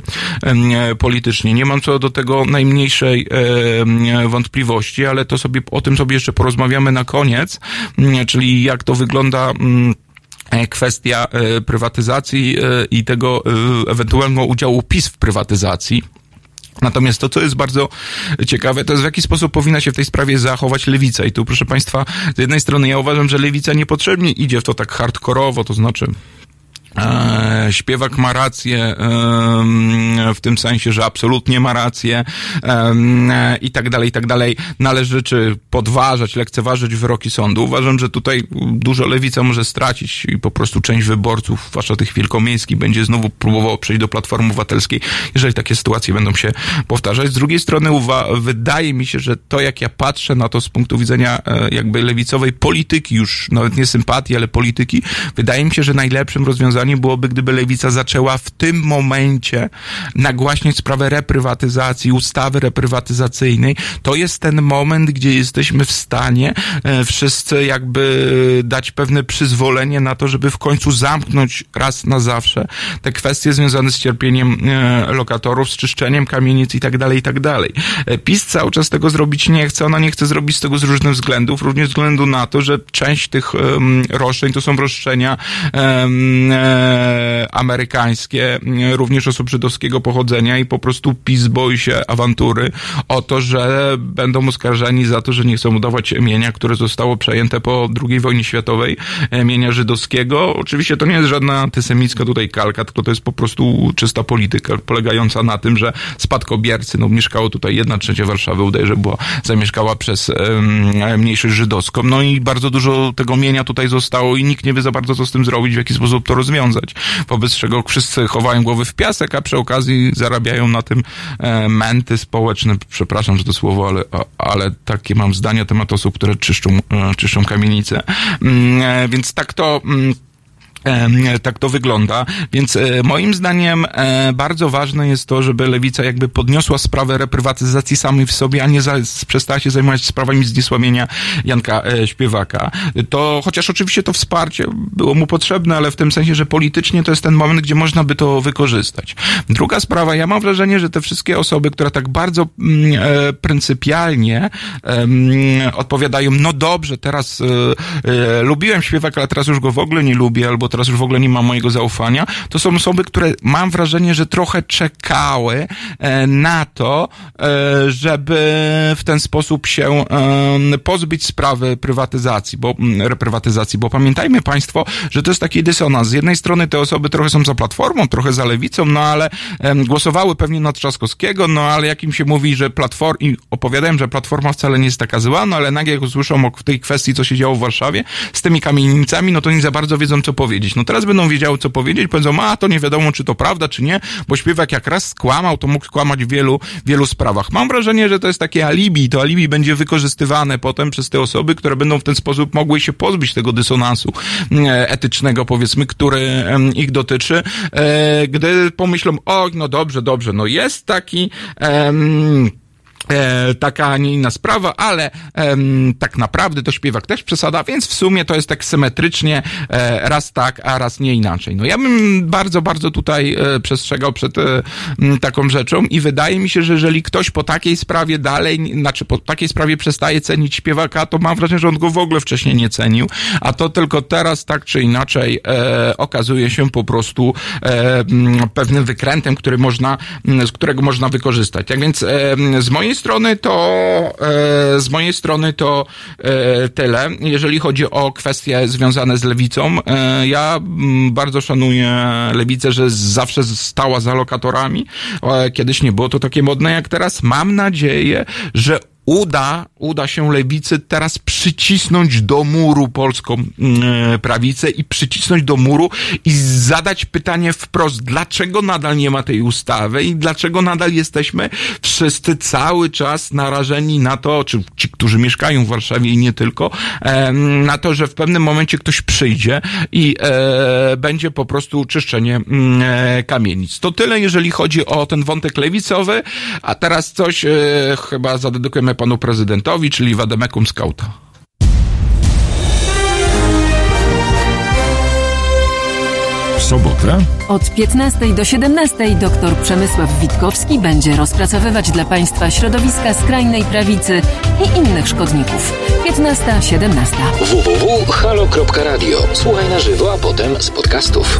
politycznie. Nie mam co do tego najmniejszej wątpliwości, ale to sobie, o tym sobie jeszcze porozmawiamy na koniec, mm, czyli jak to wygląda, mm, e, kwestia e, prywatyzacji e, i tego ewentualnego udziału PiS w prywatyzacji. Natomiast to, co jest bardzo ciekawe, to jest w jaki sposób powinna się w tej sprawie zachować lewica. I tu, proszę Państwa, z jednej strony ja uważam, że lewica niepotrzebnie idzie w to tak hardkorowo, to znaczy E, śpiewak ma rację em, w tym sensie, że absolutnie ma rację e, i tak dalej, i tak dalej. Należy czy podważać, lekceważyć wyroki sądu. Uważam, że tutaj dużo lewica może stracić i po prostu część wyborców, zwłaszcza tych wielkomiejskich, będzie znowu próbowało przejść do Platformy Obywatelskiej, jeżeli takie sytuacje będą się powtarzać. Z drugiej strony wydaje mi się, że to jak ja patrzę na to z punktu widzenia e, jakby lewicowej polityki, już nawet nie sympatii, ale polityki, wydaje mi się, że najlepszym rozwiązaniem byłoby, gdyby lewica zaczęła w tym momencie nagłaśniać sprawę reprywatyzacji, ustawy reprywatyzacyjnej. To jest ten moment, gdzie jesteśmy w stanie e, wszyscy jakby dać pewne przyzwolenie na to, żeby w końcu zamknąć raz na zawsze te kwestie związane z cierpieniem e, lokatorów, z czyszczeniem kamienic i tak dalej, i tak dalej. E, PiS cały czas tego zrobić nie chce, ona nie chce zrobić z tego z różnych względów, również względu na to, że część tych em, roszczeń to są roszczenia em, e, amerykańskie, m, również osób żydowskiego pochodzenia i po prostu PiS boi się awantury o to, że będą oskarżeni za to, że nie chcą udawać mienia, które zostało przejęte po II wojnie światowej, e, mienia żydowskiego. Oczywiście to nie jest żadna antysemicka tutaj kalka, tylko to jest po prostu czysta polityka polegająca na tym, że spadkobiercy, no mieszkało tutaj jedna trzecia Warszawy, udaje, że była zamieszkała przez em, mniejszość żydowską. No i bardzo dużo tego mienia tutaj zostało i nikt nie wie za bardzo co z tym zrobić, w jaki sposób to rozwiązać. Wobec czego wszyscy chowają głowy w piasek, a przy okazji zarabiają na tym e, męty społeczne. Przepraszam, że to słowo, ale, ale takie mam zdanie na temat osób, które czyszczą, e, czyszczą kamienice. Mm, e, Więc tak to... Tak to wygląda, więc e, moim zdaniem e, bardzo ważne jest to, żeby lewica jakby podniosła sprawę reprywatyzacji samej w sobie, a nie za, przestała się zajmować sprawami zniesławienia Janka e, Śpiewaka. To chociaż oczywiście to wsparcie było mu potrzebne, ale w tym sensie, że politycznie to jest ten moment, gdzie można by to wykorzystać. Druga sprawa, ja mam wrażenie, że te wszystkie osoby, które tak bardzo mm, pryncypialnie odpowiadają, no dobrze, teraz lubiłem Śpiewaka, ale teraz już go w ogóle nie lubię, albo teraz już w ogóle nie ma mojego zaufania, to są osoby, które mam wrażenie, że trochę czekały e, na to, e, żeby w ten sposób się e, pozbyć sprawy prywatyzacji, bo reprywatyzacji, bo pamiętajmy Państwo, że to jest taki dysonans. Z jednej strony te osoby trochę są za Platformą, trochę za Lewicą, no ale głosowały pewnie na Trzaskowskiego, no ale jak im się mówi, że Platform, opowiadałem, że Platforma wcale nie jest taka zła, no ale nagle jak usłyszą o tej kwestii, co się działo w Warszawie z tymi kamienicami, no to nie za bardzo wiedzą, co powiedzieć. No teraz będą wiedziały, co powiedzieć, powiedzą, a to nie wiadomo, czy to prawda, czy nie, bo śpiewak jak raz skłamał, to mógł skłamać w wielu, wielu sprawach. Mam wrażenie, że to jest takie alibi, to alibi będzie wykorzystywane potem przez te osoby, które będą w ten sposób mogły się pozbyć tego dysonansu e, etycznego, powiedzmy, który ich dotyczy, e, gdy pomyślą, o, no dobrze, dobrze, no jest taki, em, E, taka, a nie inna sprawa, ale tak naprawdę to śpiewak też przesada, więc w sumie to jest tak symetrycznie, e, raz tak, a raz nie inaczej. No ja bym bardzo, bardzo tutaj e, przestrzegał przed e, m, taką rzeczą i wydaje mi się, że jeżeli ktoś po takiej sprawie dalej, znaczy po takiej sprawie przestaje cenić śpiewaka, to mam wrażenie, że on go w ogóle wcześniej nie cenił, a to tylko teraz tak czy inaczej e, okazuje się po prostu e, m, pewnym wykrętem, który można, z którego można wykorzystać. Tak więc z mojej strony to e, z mojej strony to e, tyle. Jeżeli chodzi o kwestie związane z lewicą, e, ja mm, bardzo szanuję lewicę, że zawsze stała za lokatorami. Kiedyś nie było to takie modne jak teraz. Mam nadzieję, że uda, uda się lewicy teraz przycisnąć do muru polską mm, prawicę i przycisnąć do muru i zadać pytanie wprost, dlaczego nadal nie ma tej ustawy i dlaczego nadal jesteśmy wszyscy cały czas narażeni na to, czy ci, którzy mieszkają w Warszawie i nie tylko, em, na to, że w pewnym momencie ktoś przyjdzie i e, będzie po prostu czyszczenie mm, e, kamienic. To tyle, jeżeli chodzi o ten wątek lewicowy, a teraz coś e, chyba panu prezydentowi, czyli Wademekum Skauta. sobotę? Od 15 do 17 dr Przemysław Witkowski będzie rozpracowywać dla Państwa środowiska skrajnej prawicy i innych szkodników. 15-17. www.halo.radio. Słuchaj na żywo, a potem z podcastów.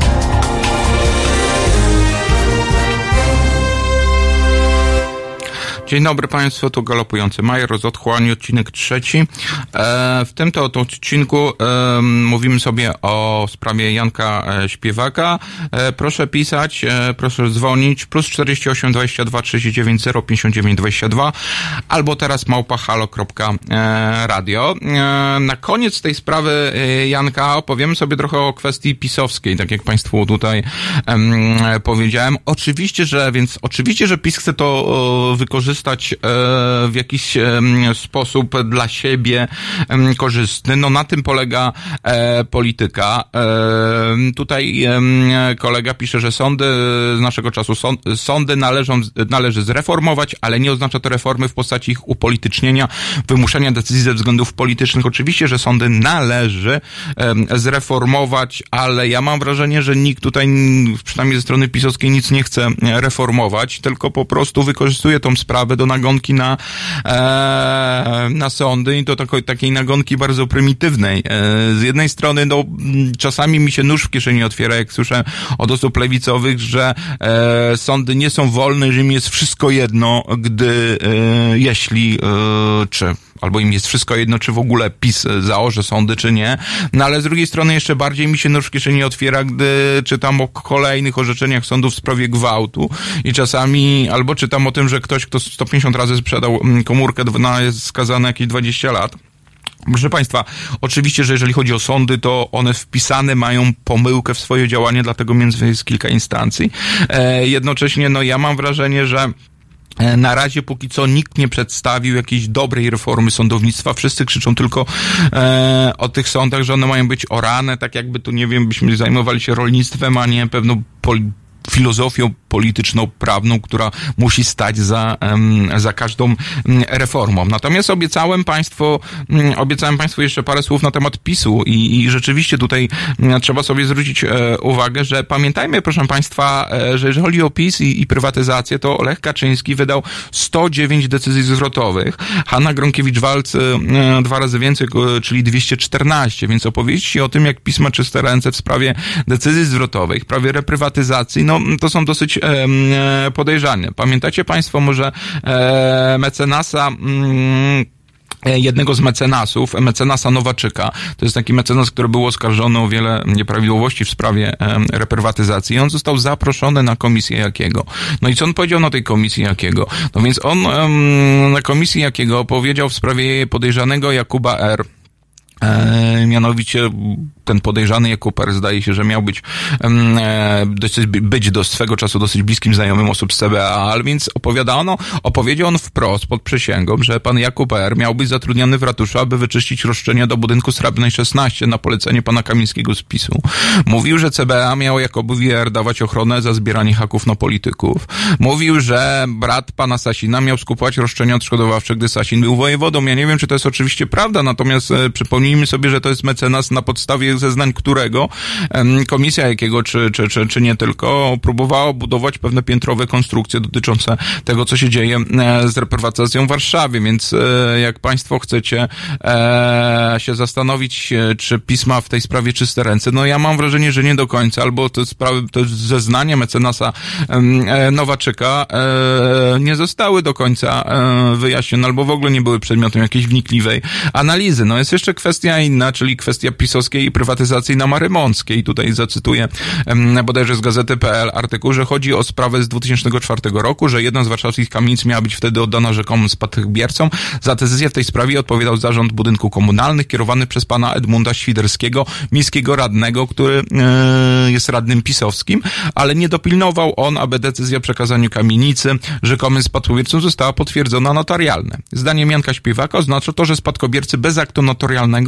Dzień dobry Państwu, tu Galopujący Majer z Otchłani, odcinek trzeci. E, w tym to odcinku e, mówimy sobie o sprawie Janka e, Śpiewaka. E, proszę pisać, e, proszę dzwonić, plus 48 22 39 0 59 22 albo teraz małpahalo.radio. E, na koniec tej sprawy Janka opowiemy sobie trochę o kwestii pisowskiej, tak jak Państwu tutaj em, powiedziałem. Oczywiście, że, więc oczywiście, że PiS chce to o, wykorzystać e, w jakiś em, sposób dla siebie em, korzystny. No na tym polega e, polityka. E, tutaj kolega pisze, że sądy z naszego czasu, sąd, sądy należą, należy zreformować, ale nie oznacza to reformy w postaci ich upolitycznienia, wymuszenia decyzji ze względów politycznych. Oczywiście, że sądy należy zreformować, ale ja mam wrażenie, że nikt tutaj, przynajmniej ze strony pisowskiej, nic nie chce reformować, tylko po prostu wykorzystuje tą sprawę do nagonki na, e, na sądy i to tako, takiej nagonki bardzo prymitywnej. E, z jednej strony, no, czasami mi się nóż w kieszeni otwiera, jak słyszę od osób lewicowych, że e, sądy nie są wolne, że im jest wszystko jedno, gdy, e, jeśli, e, czy albo im jest wszystko jedno, czy w ogóle PiS zaorze sądy, czy nie. No ale z drugiej strony jeszcze bardziej mi się nóż w kieszeni otwiera, gdy czytam o kolejnych orzeczeniach sądów w sprawie gwałtu i czasami albo czytam o tym, że ktoś, kto 150 razy sprzedał mm, komórkę, na- jest skazany jakieś 20 lat. Proszę Państwa, oczywiście, że jeżeli chodzi o sądy, to one wpisane mają pomyłkę w swoje działanie, dlatego między jest kilka instancji. E, jednocześnie, no ja mam wrażenie, że E, Na razie póki co nikt nie przedstawił jakiejś dobrej reformy sądownictwa. Wszyscy krzyczą tylko e, o tych sądach, że one mają być orane, tak jakby tu, nie wiem, byśmy zajmowali się rolnictwem, a nie pewną filozofią polityczną, prawną, która musi stać za, za każdą reformą. Natomiast obiecałem Państwu, mm, obiecałem Państwu jeszcze parę słów na temat PiSu i, i rzeczywiście tutaj mm, trzeba sobie zwrócić e, uwagę, że pamiętajmy, proszę Państwa, e, że jeżeli chodzi o PiS i, i prywatyzację, to Lech Kaczyński wydał 109 decyzji zwrotowych, Hanna Gronkiewicz-Walc e, dwa razy więcej, czyli 214, więc opowieści o tym, jak PiS ma czyste ręce w sprawie decyzji zwrotowych, w sprawie reprywatyzacji, no to są dosyć e, podejrzane. Pamiętacie Państwo może e, mecenasa mm, e, jednego z mecenasów, mecenasa Nowaczyka. To jest taki mecenas, który był oskarżony o wiele nieprawidłowości w sprawie reprywatyzacji i on został zaproszony na komisję Jakiego. No i co on powiedział na tej komisji Jakiego? No więc on na komisji Jakiego powiedział w sprawie podejrzanego Jakuba R., E, mianowicie ten podejrzany Jakub R. zdaje się, że miał być, e, dosyć, być do swego czasu dosyć bliskim znajomym osób z CBA, więc opowiadano, opowiedział on wprost pod przysięgą, że pan Jakub R. miał być zatrudniony w ratuszu, aby wyczyścić roszczenia do budynku Srebrnej 16 na polecenie pana Kamińskiego z. Mówił, że CBA miał Jakobowi R. dawać ochronę za zbieranie haków na polityków. Mówił, że brat pana Sasina miał skupować roszczenia odszkodowawcze, gdy Sasin był wojewodą. Ja nie wiem, czy to jest oczywiście prawda, natomiast e, przypomnijmy sobie, że to jest mecenas na podstawie zeznań którego komisja jakiego, czy, czy, czy, czy nie tylko, próbowała budować pewne piętrowe konstrukcje dotyczące tego, co się dzieje e, z reprywatyzacją w Warszawie, więc e, jak państwo chcecie e, się zastanowić, czy pisma w tej sprawie czyste ręce, no ja mam wrażenie, że nie do końca, albo te sprawy, to zeznania mecenasa Nowaczyka nie zostały do końca wyjaśnione, albo w ogóle nie były przedmiotem jakiejś wnikliwej analizy. No jest jeszcze kwestia inna, czyli kwestia pisowskiej prywatyzacji na Marymąckiej. Tutaj zacytuję bodajże z gazety.pl artykuł, że chodzi o sprawę z 2004 roku, że jedna z warszawskich kamienic miała być wtedy oddana rzekomym spadkobiercom. Za decyzję w tej sprawie odpowiadał zarząd budynku komunalnych kierowany przez pana Edmunda Świderskiego, miejskiego radnego, który e, jest radnym pisowskim, ale nie dopilnował on, aby decyzja o przekazaniu kamienicy rzekomym spadkobiercom została potwierdzona notarialnie. Zdaniem Janka Śpiewaka oznacza to, że spadkobiercy bez aktu notarialnego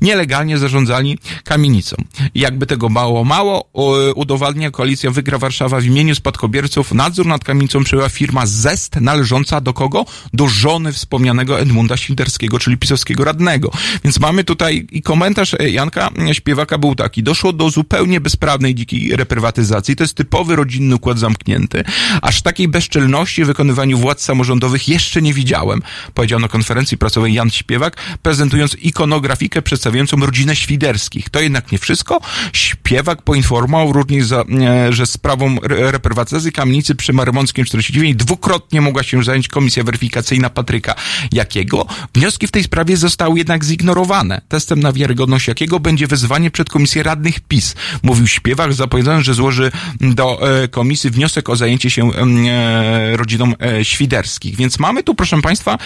nielegalnie zarządzali kamienicą. Jakby tego mało mało, udowadnia koalicja Wygra Warszawa w imieniu spadkobierców. Nadzór nad kamienicą przejęła firma ZEST należąca do kogo? Do żony wspomnianego Edmunda Świderskiego, czyli pisowskiego radnego. Więc mamy tutaj i komentarz e, Janka Śpiewaka był taki. Doszło do zupełnie bezprawnej dzikiej reprywatyzacji. To jest typowy rodzinny układ zamknięty. Aż takiej bezczelności w wykonywaniu władz samorządowych jeszcze nie widziałem, powiedział na konferencji prasowej Jan Śpiewak, prezentując ikonografikę przedstawiającą rodzinę Świderskich. To jednak nie wszystko. Śpiewak poinformował również, za, e, że sprawą re- reprywatyzacji kamienicy przy Marymąckim 49 dwukrotnie mogła się zająć komisja weryfikacyjna Patryka Jakiego. Wnioski w tej sprawie zostały jednak zignorowane. Testem na wiarygodność Jakiego będzie wezwanie przed komisję radnych PiS. Mówił śpiewak, zapowiadając, że złoży do e, komisji wniosek o zajęcie się e, rodzinom e, świderskich. Więc mamy tu, proszę Państwa,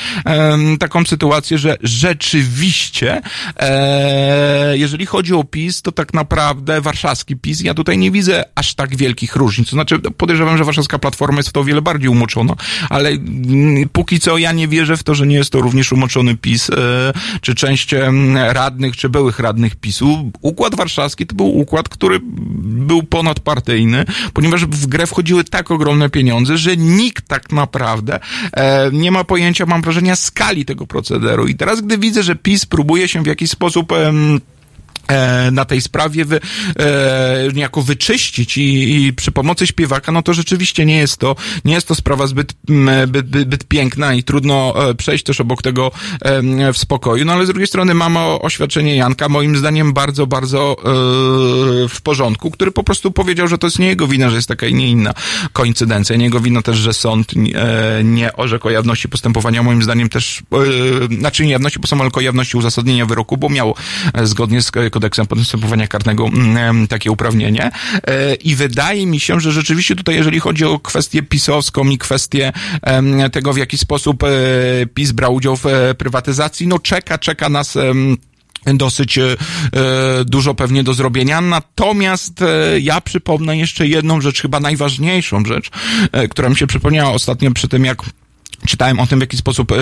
taką sytuację, że rzeczywiście, e, jeżeli chodzi o PiS, to tak naprawdę warszawski PiS, ja tutaj nie widzę aż tak wielkich różnic. To znaczy, podejrzewam, że warszawska platforma jest w to o wiele bardziej umoczona, ale mm, póki co ja nie wierzę w to, że nie jest to również umoczony PiS, e, czy część radnych, czy byłych radnych PiSu. Układ warszawski to był układ, który był ponadpartyjny, ponieważ w grę wchodziły tak ogromne pieniądze, że nikt tak naprawdę e, nie ma pojęcia, mam wrażenia, skali tego procederu. I teraz, gdy widzę, że PiS próbuje się w jakiś sposób em, na tej sprawie wy, e, niejako wyczyścić i, i przy pomocy śpiewaka, no to rzeczywiście nie jest to, nie jest to sprawa zbyt, m, zbyt, zbyt, zbyt piękna i trudno e, przejść też obok tego e, w spokoju. No ale z drugiej strony mamy oświadczenie Janka, moim zdaniem bardzo, bardzo e, w porządku, który po prostu powiedział, że to jest nie jego wina, że jest taka i nie inna koincydencja. Nie jego wina też, że sąd e, nie orzekł o jawności postępowania. Moim zdaniem też, e, znaczy nie jawności postępowania, tylko jawności uzasadnienia wyroku, bo miał e, zgodnie z kodeksem postępowania karnego mm, takie uprawnienie. E, I wydaje mi się, że rzeczywiście tutaj, jeżeli chodzi o kwestię pisowską i kwestię tego, w jaki sposób e, PiS brał udział w e, prywatyzacji, no czeka, czeka nas dosyć e, dużo pewnie do zrobienia. Natomiast e, ja przypomnę jeszcze jedną rzecz, chyba najważniejszą rzecz, e, która mi się przypomniała ostatnio przy tym, jak Czytałem o tym, w jaki sposób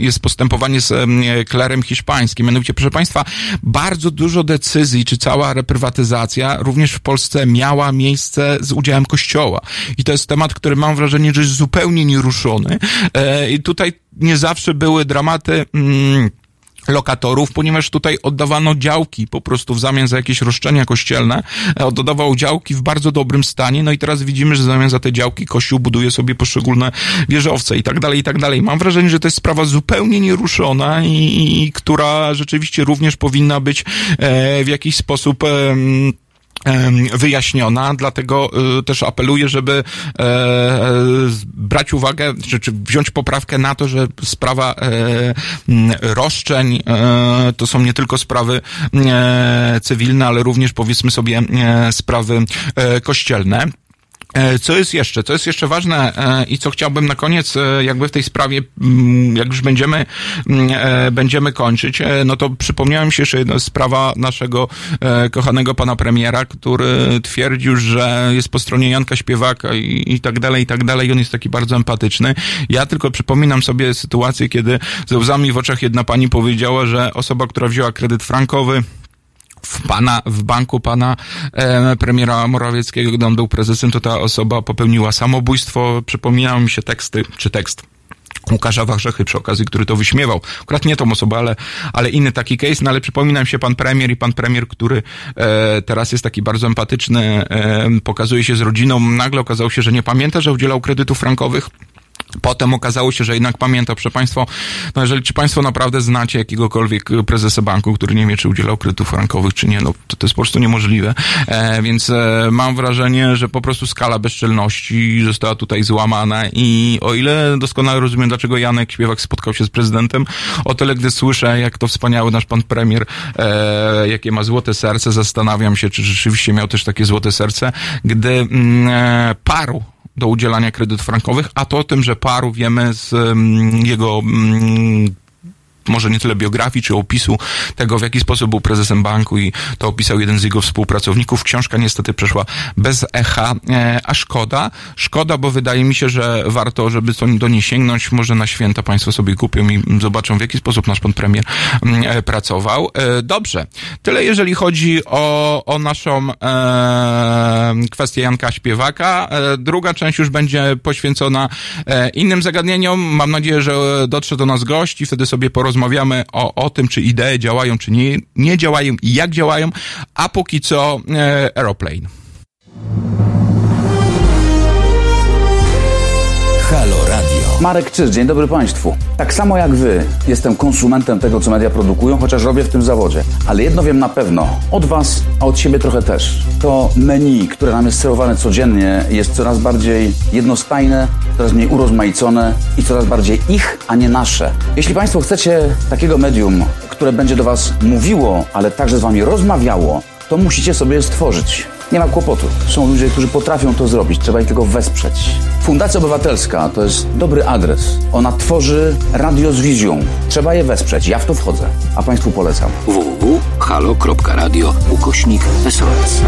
jest postępowanie z em, klerem hiszpańskim. Mianowicie, proszę Państwa, bardzo dużo decyzji, czy cała reprywatyzacja również w Polsce miała miejsce z udziałem Kościoła. I to jest temat, który mam wrażenie, że jest zupełnie nieruszony. E, I tutaj nie zawsze były dramaty. Mm, lokatorów, ponieważ tutaj oddawano działki po prostu w zamian za jakieś roszczenia kościelne, e, oddawał działki w bardzo dobrym stanie, no i teraz widzimy, że w zamian za te działki Kościół buduje sobie poszczególne wieżowce i tak dalej, i tak dalej. Mam wrażenie, że to jest sprawa zupełnie nieruszona i, i która rzeczywiście również powinna być e, w jakiś sposób em, wyjaśniona, dlatego y, też apeluję, żeby e, e, brać uwagę, czy, czy wziąć poprawkę na to, że sprawa e, roszczeń to są nie tylko sprawy cywilne, ale również powiedzmy sobie sprawy kościelne. E, Co jest jeszcze? Co jest jeszcze ważne e, i co chciałbym na koniec, e, jakby w tej sprawie, mm, jak już będziemy, mm, będziemy kończyć, no to przypomniała mi się jeszcze jedna sprawa naszego kochanego pana premiera, który twierdził, że jest po stronie Janka Śpiewaka i, i tak dalej, i tak dalej. I on jest taki bardzo empatyczny. Ja tylko przypominam sobie sytuację, kiedy ze łzami w oczach jedna pani powiedziała, że osoba, która wzięła kredyt frankowy, w pana, w banku pana e, premiera Morawieckiego, gdy on był prezesem, to ta osoba popełniła samobójstwo. Przypominają mi się teksty, czy tekst Łukasza Wachrzechy przy okazji, który to wyśmiewał. Akurat nie tą osobę, ale, ale inny taki case, no ale przypominam się pan premier i pan premier, który e, teraz jest taki bardzo empatyczny, e, pokazuje się z rodziną, nagle okazało się, że nie pamięta, że udzielał kredytów frankowych. Potem okazało się, że jednak pamięta. Proszę Państwa, no jeżeli czy Państwo naprawdę znacie jakiegokolwiek prezesa banku, który nie wie, czy udzielał kredytów frankowych, czy nie, no to, to jest po prostu niemożliwe. E, więc e, mam wrażenie, że po prostu skala bezczelności została tutaj złamana i o ile doskonale rozumiem, dlaczego Janek Śpiewak spotkał się z prezydentem, o tyle gdy słyszę, jak to wspaniały nasz pan premier, e, jakie ma złote serce, zastanawiam się, czy rzeczywiście miał też takie złote serce, gdy mm, e, paru do udzielania kredytów frankowych, a to o tym, że paru wiemy z mm, jego mm, może nie tyle biografii, czy opisu tego, w jaki sposób był prezesem banku i to opisał jeden z jego współpracowników. Książka niestety przeszła bez echa, e, a szkoda. Szkoda, bo wydaje mi się, że warto, żeby do niej sięgnąć. Może na święta Państwo sobie kupią i zobaczą, w jaki sposób nasz pan premier mm, e, pracował. E, dobrze. Tyle, jeżeli chodzi o, o naszą kwestię Janka Śpiewaka. Druga część już będzie poświęcona innym zagadnieniom. Mam nadzieję, że dotrze do nas gość i wtedy sobie porozmawiamy o, o tym, czy idee działają, czy nie, nie działają i jak działają. A póki co e, Aeroplane. Marek Czyż, dzień dobry Państwu. Tak samo jak Wy, jestem konsumentem tego, co media produkują, chociaż robię w tym zawodzie. Ale jedno wiem na pewno, od Was, a od siebie trochę też. To menu, które nam jest serowane codziennie, jest coraz bardziej jednostajne, coraz mniej urozmaicone i coraz bardziej ich, a nie nasze. Jeśli Państwo chcecie takiego medium, które będzie do Was mówiło, ale także z Wami rozmawiało, to musicie sobie stworzyć. Nie ma kłopotu. Są ludzie, którzy potrafią to zrobić, trzeba ich tylko wesprzeć. Fundacja Obywatelska to jest dobry adres. Ona tworzy radio z wizją. Trzeba je wesprzeć. Ja w to wchodzę, a Państwu polecam. www.halo.radio ukośnik SOS.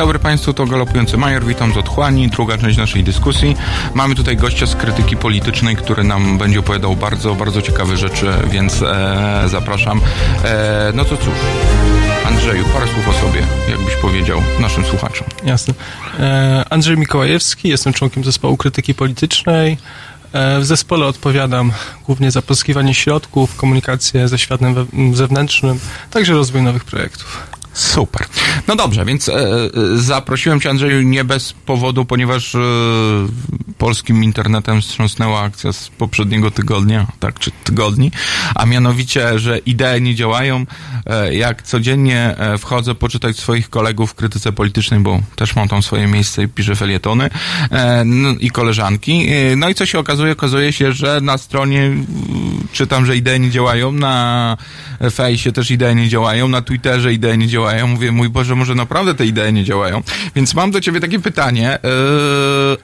Dobry Państwu, to Galopujący Major, witam z Otchłani, druga część naszej dyskusji. Mamy tutaj gościa z krytyki politycznej, który nam będzie opowiadał bardzo, bardzo ciekawe rzeczy, więc e, zapraszam. E, no to cóż, Andrzeju, parę słów o sobie, jakbyś powiedział naszym słuchaczom. Jasne. E, Andrzej Mikołajewski, jestem członkiem zespołu krytyki politycznej. E, W zespole odpowiadam głównie za pozyskiwanie środków, komunikację ze światem zewnętrznym, także rozwój nowych projektów. Super. No dobrze, więc e, e, zaprosiłem Cię, Andrzeju, nie bez powodu, ponieważ e, polskim internetem wstrząsnęła akcja z poprzedniego tygodnia, tak, czy tygodni, a mianowicie, że idee nie działają. E, jak codziennie e, wchodzę poczytać swoich kolegów w krytyce politycznej, bo też mam tam swoje miejsce i piszę felietony, e, no, i koleżanki. No i co się okazuje? Okazuje się, że na stronie czytam, że idee nie działają, na fejsie też idee nie działają, na Twitterze idee nie działają. Mówię, mój Boże, może naprawdę te idee nie działają. Więc mam do ciebie takie pytanie e,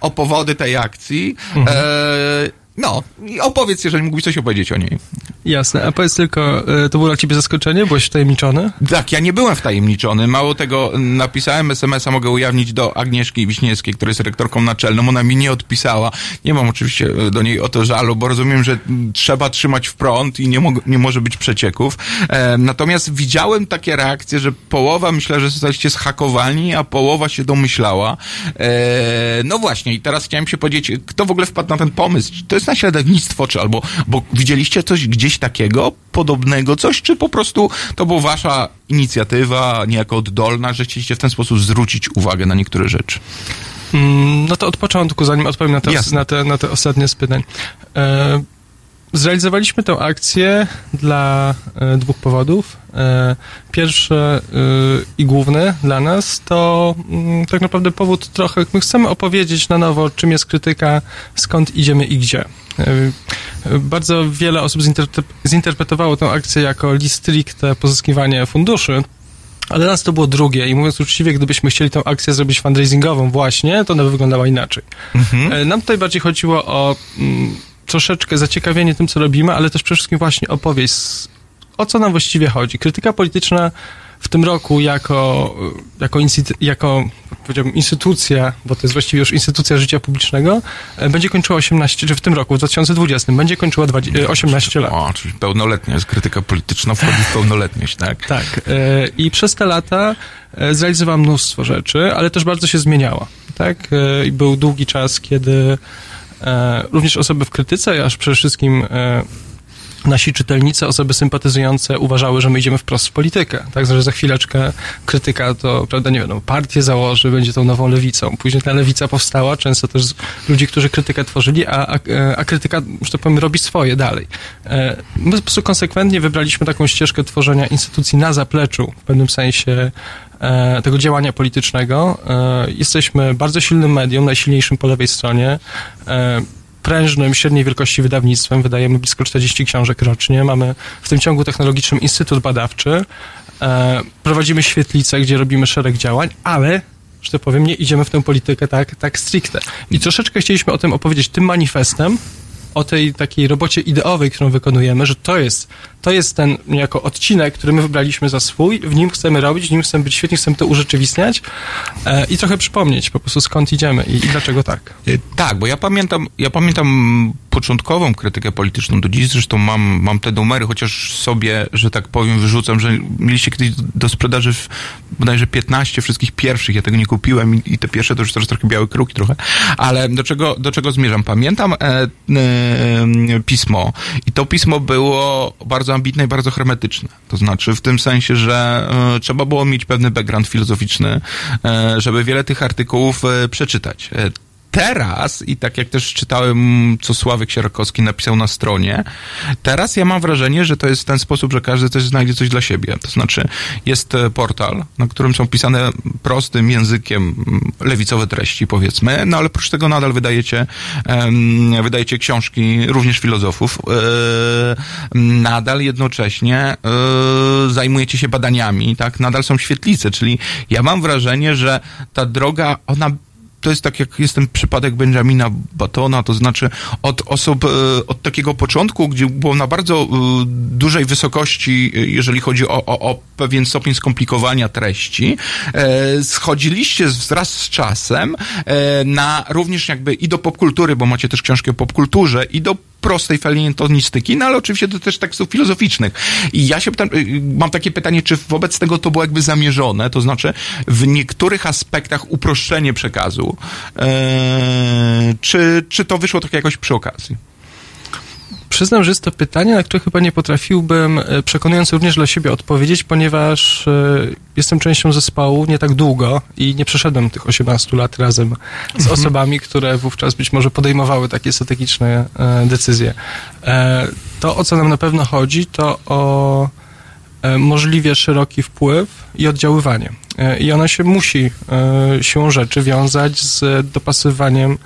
o powody tej akcji. Mhm. E, no, i opowiedz, jeżeli mógłbyś coś opowiedzieć o niej. Jasne, a powiedz tylko, e, to było dla ciebie zaskoczenie? Byłeś wtajemniczony? Tak, ja nie byłem wtajemniczony. Mało tego, napisałem SMS-a, mogę ujawnić do Agnieszki Wiśniewskiej, która jest rektorką naczelną. Ona mi nie odpisała. Nie mam oczywiście e, do niej o to żalu, bo rozumiem, że mm, trzeba trzymać w prąd i nie, mo- nie może być przecieków. E, natomiast widziałem takie reakcje, że połowa myślę, że zostaliście zhakowani, a połowa się domyślała. E, no właśnie, i teraz chciałem się powiedzieć, kto w ogóle wpadł na ten pomysł? To jest naśladownictwo, czy albo, bo widzieliście coś gdzieś takiego, podobnego coś, czy po prostu to była wasza inicjatywa, niejako oddolna, że chcieliście w ten sposób zwrócić uwagę na niektóre rzeczy? Mm, No to od początku, zanim odpowiem na te, na te, na te ostatnie z pytań. E, Zrealizowaliśmy tę akcję dla e, dwóch powodów. E, pierwszy e, i główny dla nas to mm, tak naprawdę powód trochę, my chcemy opowiedzieć na nowo, czym jest krytyka, skąd idziemy i gdzie. E, e, bardzo wiele osób zinterpre- zinterpretowało tę akcję jako stricte pozyskiwanie funduszy, ale dla nas to było drugie i mówiąc uczciwie, gdybyśmy chcieli tę akcję zrobić fundraisingową właśnie, to ona by wyglądała inaczej. E, Nam tutaj bardziej chodziło o mm, troszeczkę zaciekawienie tym, co robimy, ale też przede wszystkim właśnie opowieść, o co nam właściwie chodzi. Krytyka polityczna w tym roku jako, jako, jako powiedziałbym, instytucja, bo to jest właściwie już instytucja życia publicznego, e, będzie kończyła 18, czy w tym roku, w 2020, będzie kończyła 20, e, 18 lat. O, czyli pełnoletnia jest krytyka polityczna, wchodzi w pełnoletność, tak? Tak. e, I przez te lata e, zrealizowałam mnóstwo rzeczy, ale też bardzo się zmieniała. Tak? E, I był długi czas, kiedy e, również osoby w krytyce, aż przede wszystkim e, nasi czytelnicy, osoby sympatyzujące uważały, że my idziemy wprost w politykę. Tak, że za chwileczkę krytyka to, prawda, nie wiem, partię założy, będzie tą nową lewicą. Później ta lewica powstała, często też z ludzi, którzy krytykę tworzyli, a, a, a krytyka, że tak powiem, robi swoje dalej. E, My po prostu konsekwentnie wybraliśmy taką ścieżkę tworzenia instytucji na zapleczu, w pewnym sensie e, tego działania politycznego. E, Jesteśmy bardzo silnym medium, najsilniejszym po lewej stronie. E, prężnym, średniej wielkości wydawnictwem. Wydajemy blisko 40 książek rocznie. Mamy w tym ciągu technologicznym Instytut Badawczy. E, prowadzimy świetlicę, gdzie robimy szereg działań, ale że tak powiem, nie idziemy w tę politykę tak, tak stricte. I troszeczkę chcieliśmy o tym opowiedzieć tym manifestem, o tej takiej robocie ideowej, którą wykonujemy, że to jest, to jest ten niejako odcinek, który my wybraliśmy za swój, w nim chcemy robić, w nim chcemy być świetni, chcemy to urzeczywistniać e, i trochę przypomnieć po prostu skąd idziemy i, i dlaczego tak. Y, Tak, bo ja pamiętam, ja pamiętam początkową krytykę polityczną. Do dziś zresztą mam, mam te numery, chociaż sobie, że tak powiem, wyrzucam, że mieliście kiedyś do sprzedaży w, bodajże 15 wszystkich pierwszych. Ja tego nie kupiłem i, i te pierwsze to już teraz trochę białe kruki trochę. Ale do czego, do czego zmierzam? Pamiętam e, e, pismo i to pismo było bardzo ambitne i bardzo hermetyczne. To znaczy w tym sensie, że e, trzeba było mieć pewny background filozoficzny, e, żeby wiele tych artykułów e, przeczytać. Teraz, i tak jak też czytałem, co Sławek Sierakowski napisał na stronie, teraz ja mam wrażenie, że to jest w ten sposób, że każdy też znajdzie coś dla siebie. To znaczy, jest e, portal, na którym są pisane prostym językiem mm, lewicowe treści, powiedzmy, no ale oprócz tego nadal wydajecie, wydajecie książki również filozofów. E, nadal jednocześnie e, zajmujecie się badaniami, tak? Nadal są świetlice, czyli ja mam wrażenie, że ta droga, ona to jest tak jak jest ten przypadek Benjamina Batona, to znaczy od osób, e, od takiego początku, gdzie było na bardzo e, dużej wysokości, e, jeżeli chodzi o, o, o pewien stopień skomplikowania treści, schodziliście wraz z czasem na również jakby i do popkultury, bo macie też książki o popkulturze, i do prostej felietonistyki, no ale oczywiście do też tekstów filozoficznych. I ja się pytam, y, mam takie pytanie, czy wobec tego to było jakby zamierzone, to znaczy w niektórych aspektach uproszczenie przekazu, e, czy, czy to wyszło tak jakoś przy okazji? Przyznam, że jest to pytanie, na które chyba nie potrafiłbym e, przekonująco również dla siebie odpowiedzieć, ponieważ e, jestem częścią zespołu nie tak długo i nie przeszedłem tych 18 lat razem z Mhm. osobami, które wówczas być może podejmowały takie strategiczne e, decyzje. To, o co nam na pewno chodzi, to o możliwie szeroki wpływ i oddziaływanie. I ono się musi siłą rzeczy wiązać z dopasowaniem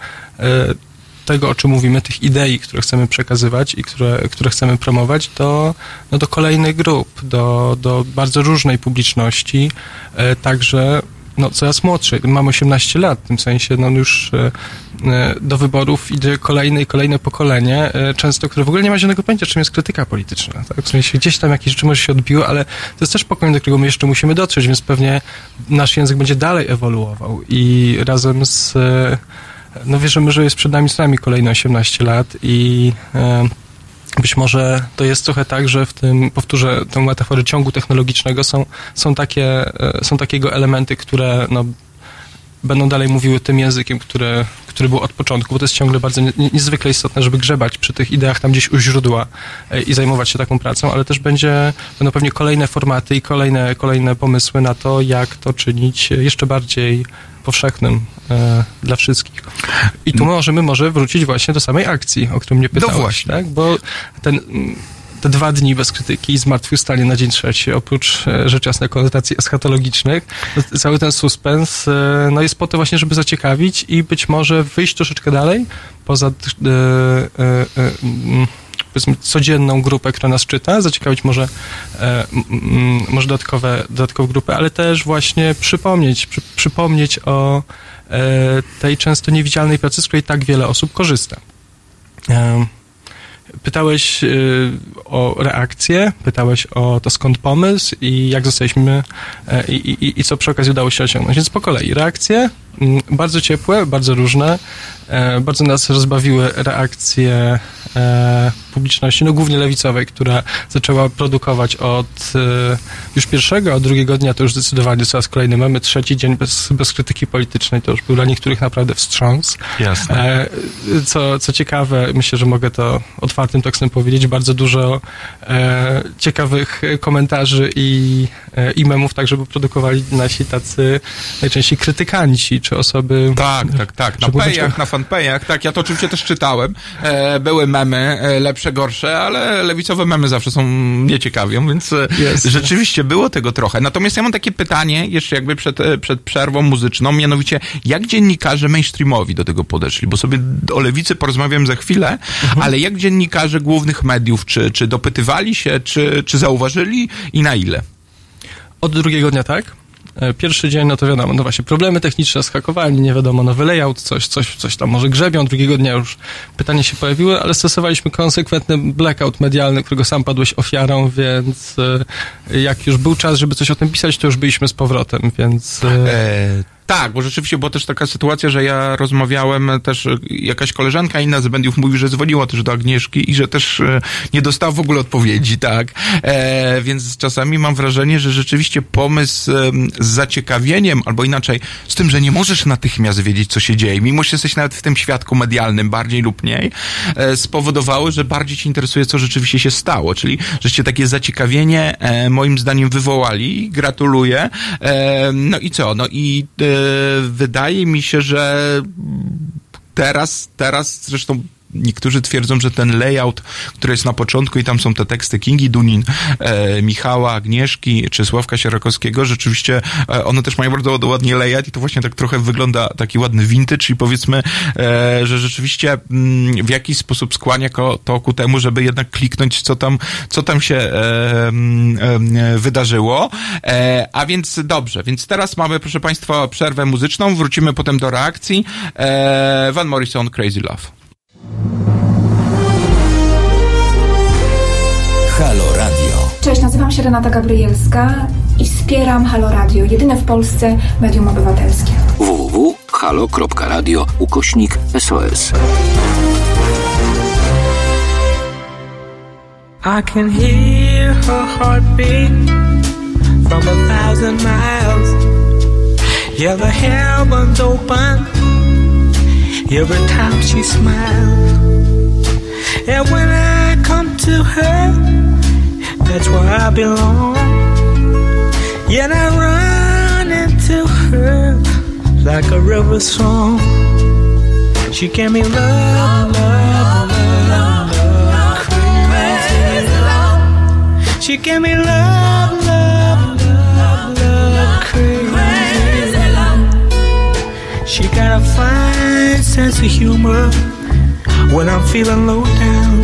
tego, o czym mówimy, tych idei, które chcemy przekazywać i które, które chcemy promować, do, no, do kolejnych grup, do, do bardzo różnej publiczności, e, także no, coraz młodszej. Mam 18 lat, w tym sensie no, już e, e, do wyborów idzie kolejne i kolejne pokolenie, często, które w ogóle nie ma żadnego pojęcia, czym jest krytyka polityczna. Tak? W sensie gdzieś tam jakieś rzeczy może się odbiły, ale to jest też pokolenie, do którego my jeszcze musimy dotrzeć, więc pewnie nasz język będzie dalej ewoluował i razem z no wierzymy, że jest przed nami z nami kolejne 18 lat i e, być może to jest trochę tak, że w tym, powtórzę tę metaforę ciągu technologicznego, są, są, takie, e, są takiego elementy, które no, będą dalej mówiły tym językiem, który, który był od początku, bo to jest ciągle bardzo nie, niezwykle istotne, żeby grzebać przy tych ideach tam gdzieś u źródła e, i zajmować się taką pracą, ale też będzie, będą pewnie kolejne formaty i kolejne, kolejne pomysły na to, jak to czynić jeszcze bardziej powszechnym e, dla wszystkich. I tu możemy może wrócić właśnie do samej akcji, o którą mnie pytałeś, właśnie. tak? Bo ten, te dwa dni bez krytyki i zmartwychwstanie na dzień trzeci, oprócz e, rzecz jasnej konotacji eschatologicznych, no, cały ten suspens e, no, jest po to właśnie, żeby zaciekawić i być może wyjść troszeczkę dalej poza e, e, e, powiedzmy codzienną grupę, która nas czyta, zaciekawić może, e, może dodatkowe, dodatkowe grupy, ale też właśnie przypomnieć, przy, przypomnieć o e, tej często niewidzialnej pracy, z której tak wiele osób korzysta. E, Pytałeś o reakcję, pytałeś o to skąd pomysł i jak zostaliśmy i, i, i co przy okazji udało się osiągnąć. Więc po kolei reakcje, bardzo ciepłe, bardzo różne. E, bardzo nas rozbawiły reakcje e, publiczności, no głównie lewicowej, która zaczęła produkować od e, już pierwszego, a drugiego dnia to już zdecydowanie coraz kolejny mamy. Trzeci dzień bez, bez krytyki politycznej to już był dla niektórych naprawdę wstrząs. Jasne. Co, co ciekawe, myślę, że mogę to otwartym tekstem powiedzieć, bardzo dużo ciekawych komentarzy i, i memów tak, żeby produkowali nasi tacy najczęściej krytykanci, czy osoby... Tak, tak, tak. Na pejach, na fanpejach, tak, ja to oczywiście też czytałem. E, były memy, e, lepsze, gorsze, ale lewicowe memy zawsze są mnie ciekawią, więc e, Jasne. rzeczywiście było tego trochę. Natomiast ja mam takie pytanie, jeszcze jakby przed, e, przed przerwą muzyczną, mianowicie, jak dziennikarze mainstreamowi do tego podeszli? Bo sobie o lewicy porozmawiam za chwilę, ale jak dziennikarze głównych mediów, czy, czy dopytywali się, czy, czy zauważyli i na ile? Od drugiego dnia tak. E, Pierwszy dzień, no to wiadomo, no właśnie problemy techniczne, skakowali, nie wiadomo, nowy layout, coś, coś, coś tam może grzebią. Drugiego dnia już pytania się pojawiły, ale stosowaliśmy konsekwentny blackout medialny, którego sam padłeś ofiarą, więc e, jak już był czas, żeby coś o tym pisać, to już byliśmy z powrotem, więc... E, tak, bo rzeczywiście była też taka sytuacja, że ja rozmawiałem też, jakaś koleżanka inna z mediów mówi, że dzwoniła też do Agnieszki i że też e, nie dostała w ogóle odpowiedzi, tak. E, więc czasami mam wrażenie, że rzeczywiście pomysł z zaciekawieniem, albo inaczej, z tym, że nie możesz natychmiast wiedzieć, co się dzieje, mimo że jesteś nawet w tym świadku medialnym, bardziej lub mniej, e, spowodowały, że bardziej ci interesuje, co rzeczywiście się stało. Czyli, żeście takie zaciekawienie e, moim zdaniem wywołali. Gratuluję. E, no i co? No i e, wydaje mi się, że teraz, teraz zresztą niektórzy twierdzą, że ten layout, który jest na początku i tam są te teksty Kingi Dunin, e, Michała, Agnieszki czy Sławka Sierakowskiego, rzeczywiście e, one też mają bardzo ładnie layout i to właśnie tak trochę wygląda taki ładny vintage i powiedzmy, e, że rzeczywiście mm, w jakiś sposób skłania ko, to ku temu, żeby jednak kliknąć, co tam, co tam się e, e, wydarzyło. E, a więc dobrze, więc teraz mamy, proszę Państwa, przerwę muzyczną, wrócimy potem do reakcji. E, Van Morrison, Crazy Love. Halo Radio. Cześć, nazywam się Renata Gabrielska i wspieram Halo Radio, jedyne w Polsce medium obywatelskie. www.halo.radio ukośnik SOS. I can hear her heartbeat from a thousand miles. Yeah, the heavens open every time she smiles. And when I come to her, that's where I belong. Yet I run into her like a river song. She gave me love, love, love, love, crazy love. She gave me love, love, love, love, crazy love. She got a fine sense of humor when I'm feeling low down.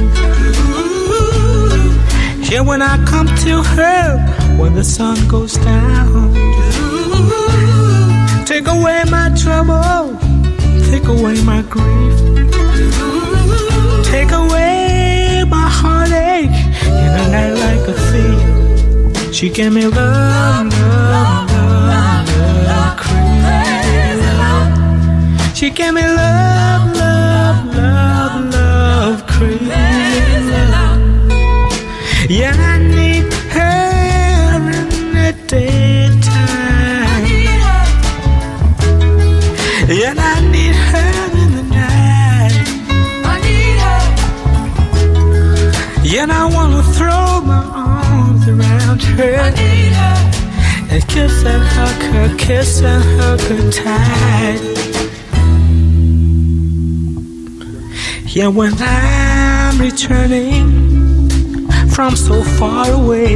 Yeah, when I come to her when the sun goes down. Take away my trouble, take away my grief, take away my heartache in a night like a thief. She gave me love, love, love, She gave me love, love, love, love, crazy. Yeah, I need her in the daytime. Yeah, I need her in the night. I need her. Yeah, I wanna throw my arms around her. I need her. And kiss and hug her, kiss and hug her tight. Yeah, when I'm returning from so far away.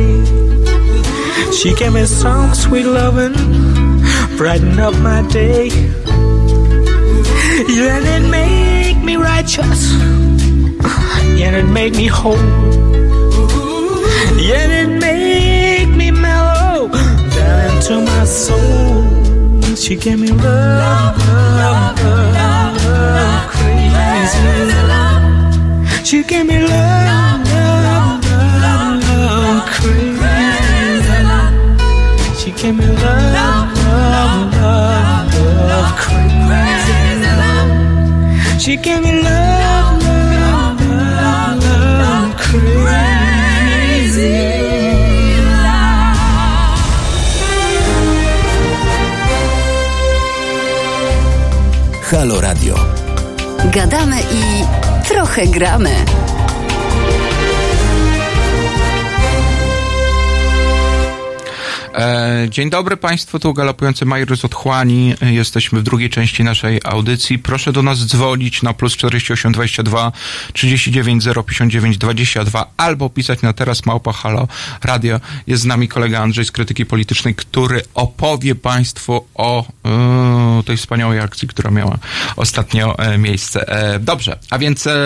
She gave me some sweet loving, brighten up my day. Yeah, and it make me righteous, yeah, it made me whole. Yeah, it make me mellow down into my soul. She gave me love, love, love, love, crazy love. She gave me love, love, love, love, crazy love. She gave me love, love, love, love, crazy love. She gave me love, love, love, love, crazy love. Halo Radio. Gadamy i trochę gramy. Dzień dobry Państwu, tu galopujący Major z Otchłani. E, Jesteśmy w drugiej części naszej audycji. Proszę do nas dzwonić na plus 48 22 39 059 22 albo pisać na teraz małpa halo radio. Jest z nami kolega Andrzej z Krytyki Politycznej, który opowie Państwu o e, tej wspaniałej akcji, która miała ostatnio e, miejsce. E, dobrze, a więc e,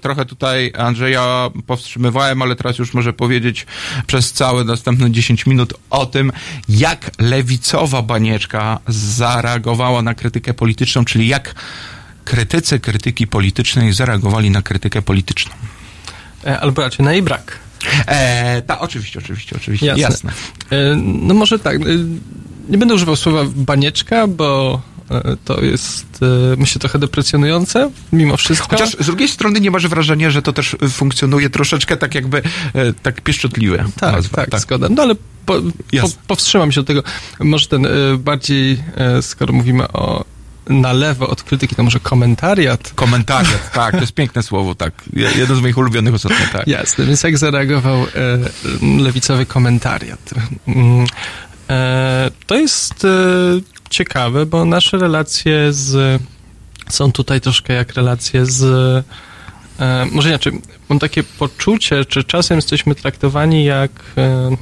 trochę tutaj Andrzeja powstrzymywałem, ale teraz już może powiedzieć przez całe następne 10 minut o tym, jak lewicowa banieczka zareagowała na krytykę polityczną, czyli jak krytycy krytyki politycznej zareagowali na krytykę polityczną. E, Albo raczej na jej brak. E, ta, oczywiście, oczywiście, oczywiście, jasne. jasne. E, No może tak, e, nie będę używał słowa banieczka, bo to jest, e, myślę, trochę deprecjonujące, mimo wszystko. Chociaż z drugiej strony nie masz wrażenia, że to też funkcjonuje troszeczkę tak jakby, e, tak pieszczotliwe. Tak, nazwa, tak, zgoda. No ale po, po, powstrzymam się od tego. Może ten e, bardziej, e, skoro mówimy o na lewo od krytyki, to może komentariat. Komentariat, tak, to jest piękne słowo, tak. Je- Jedno z moich ulubionych ostatnio, tak. Jasne, więc jak zareagował e, lewicowy komentariat? Mm, e, to jest e, ciekawe, bo nasze relacje z są tutaj troszkę jak relacje z e, może inaczej, mam takie poczucie, że czasem jesteśmy traktowani jak e,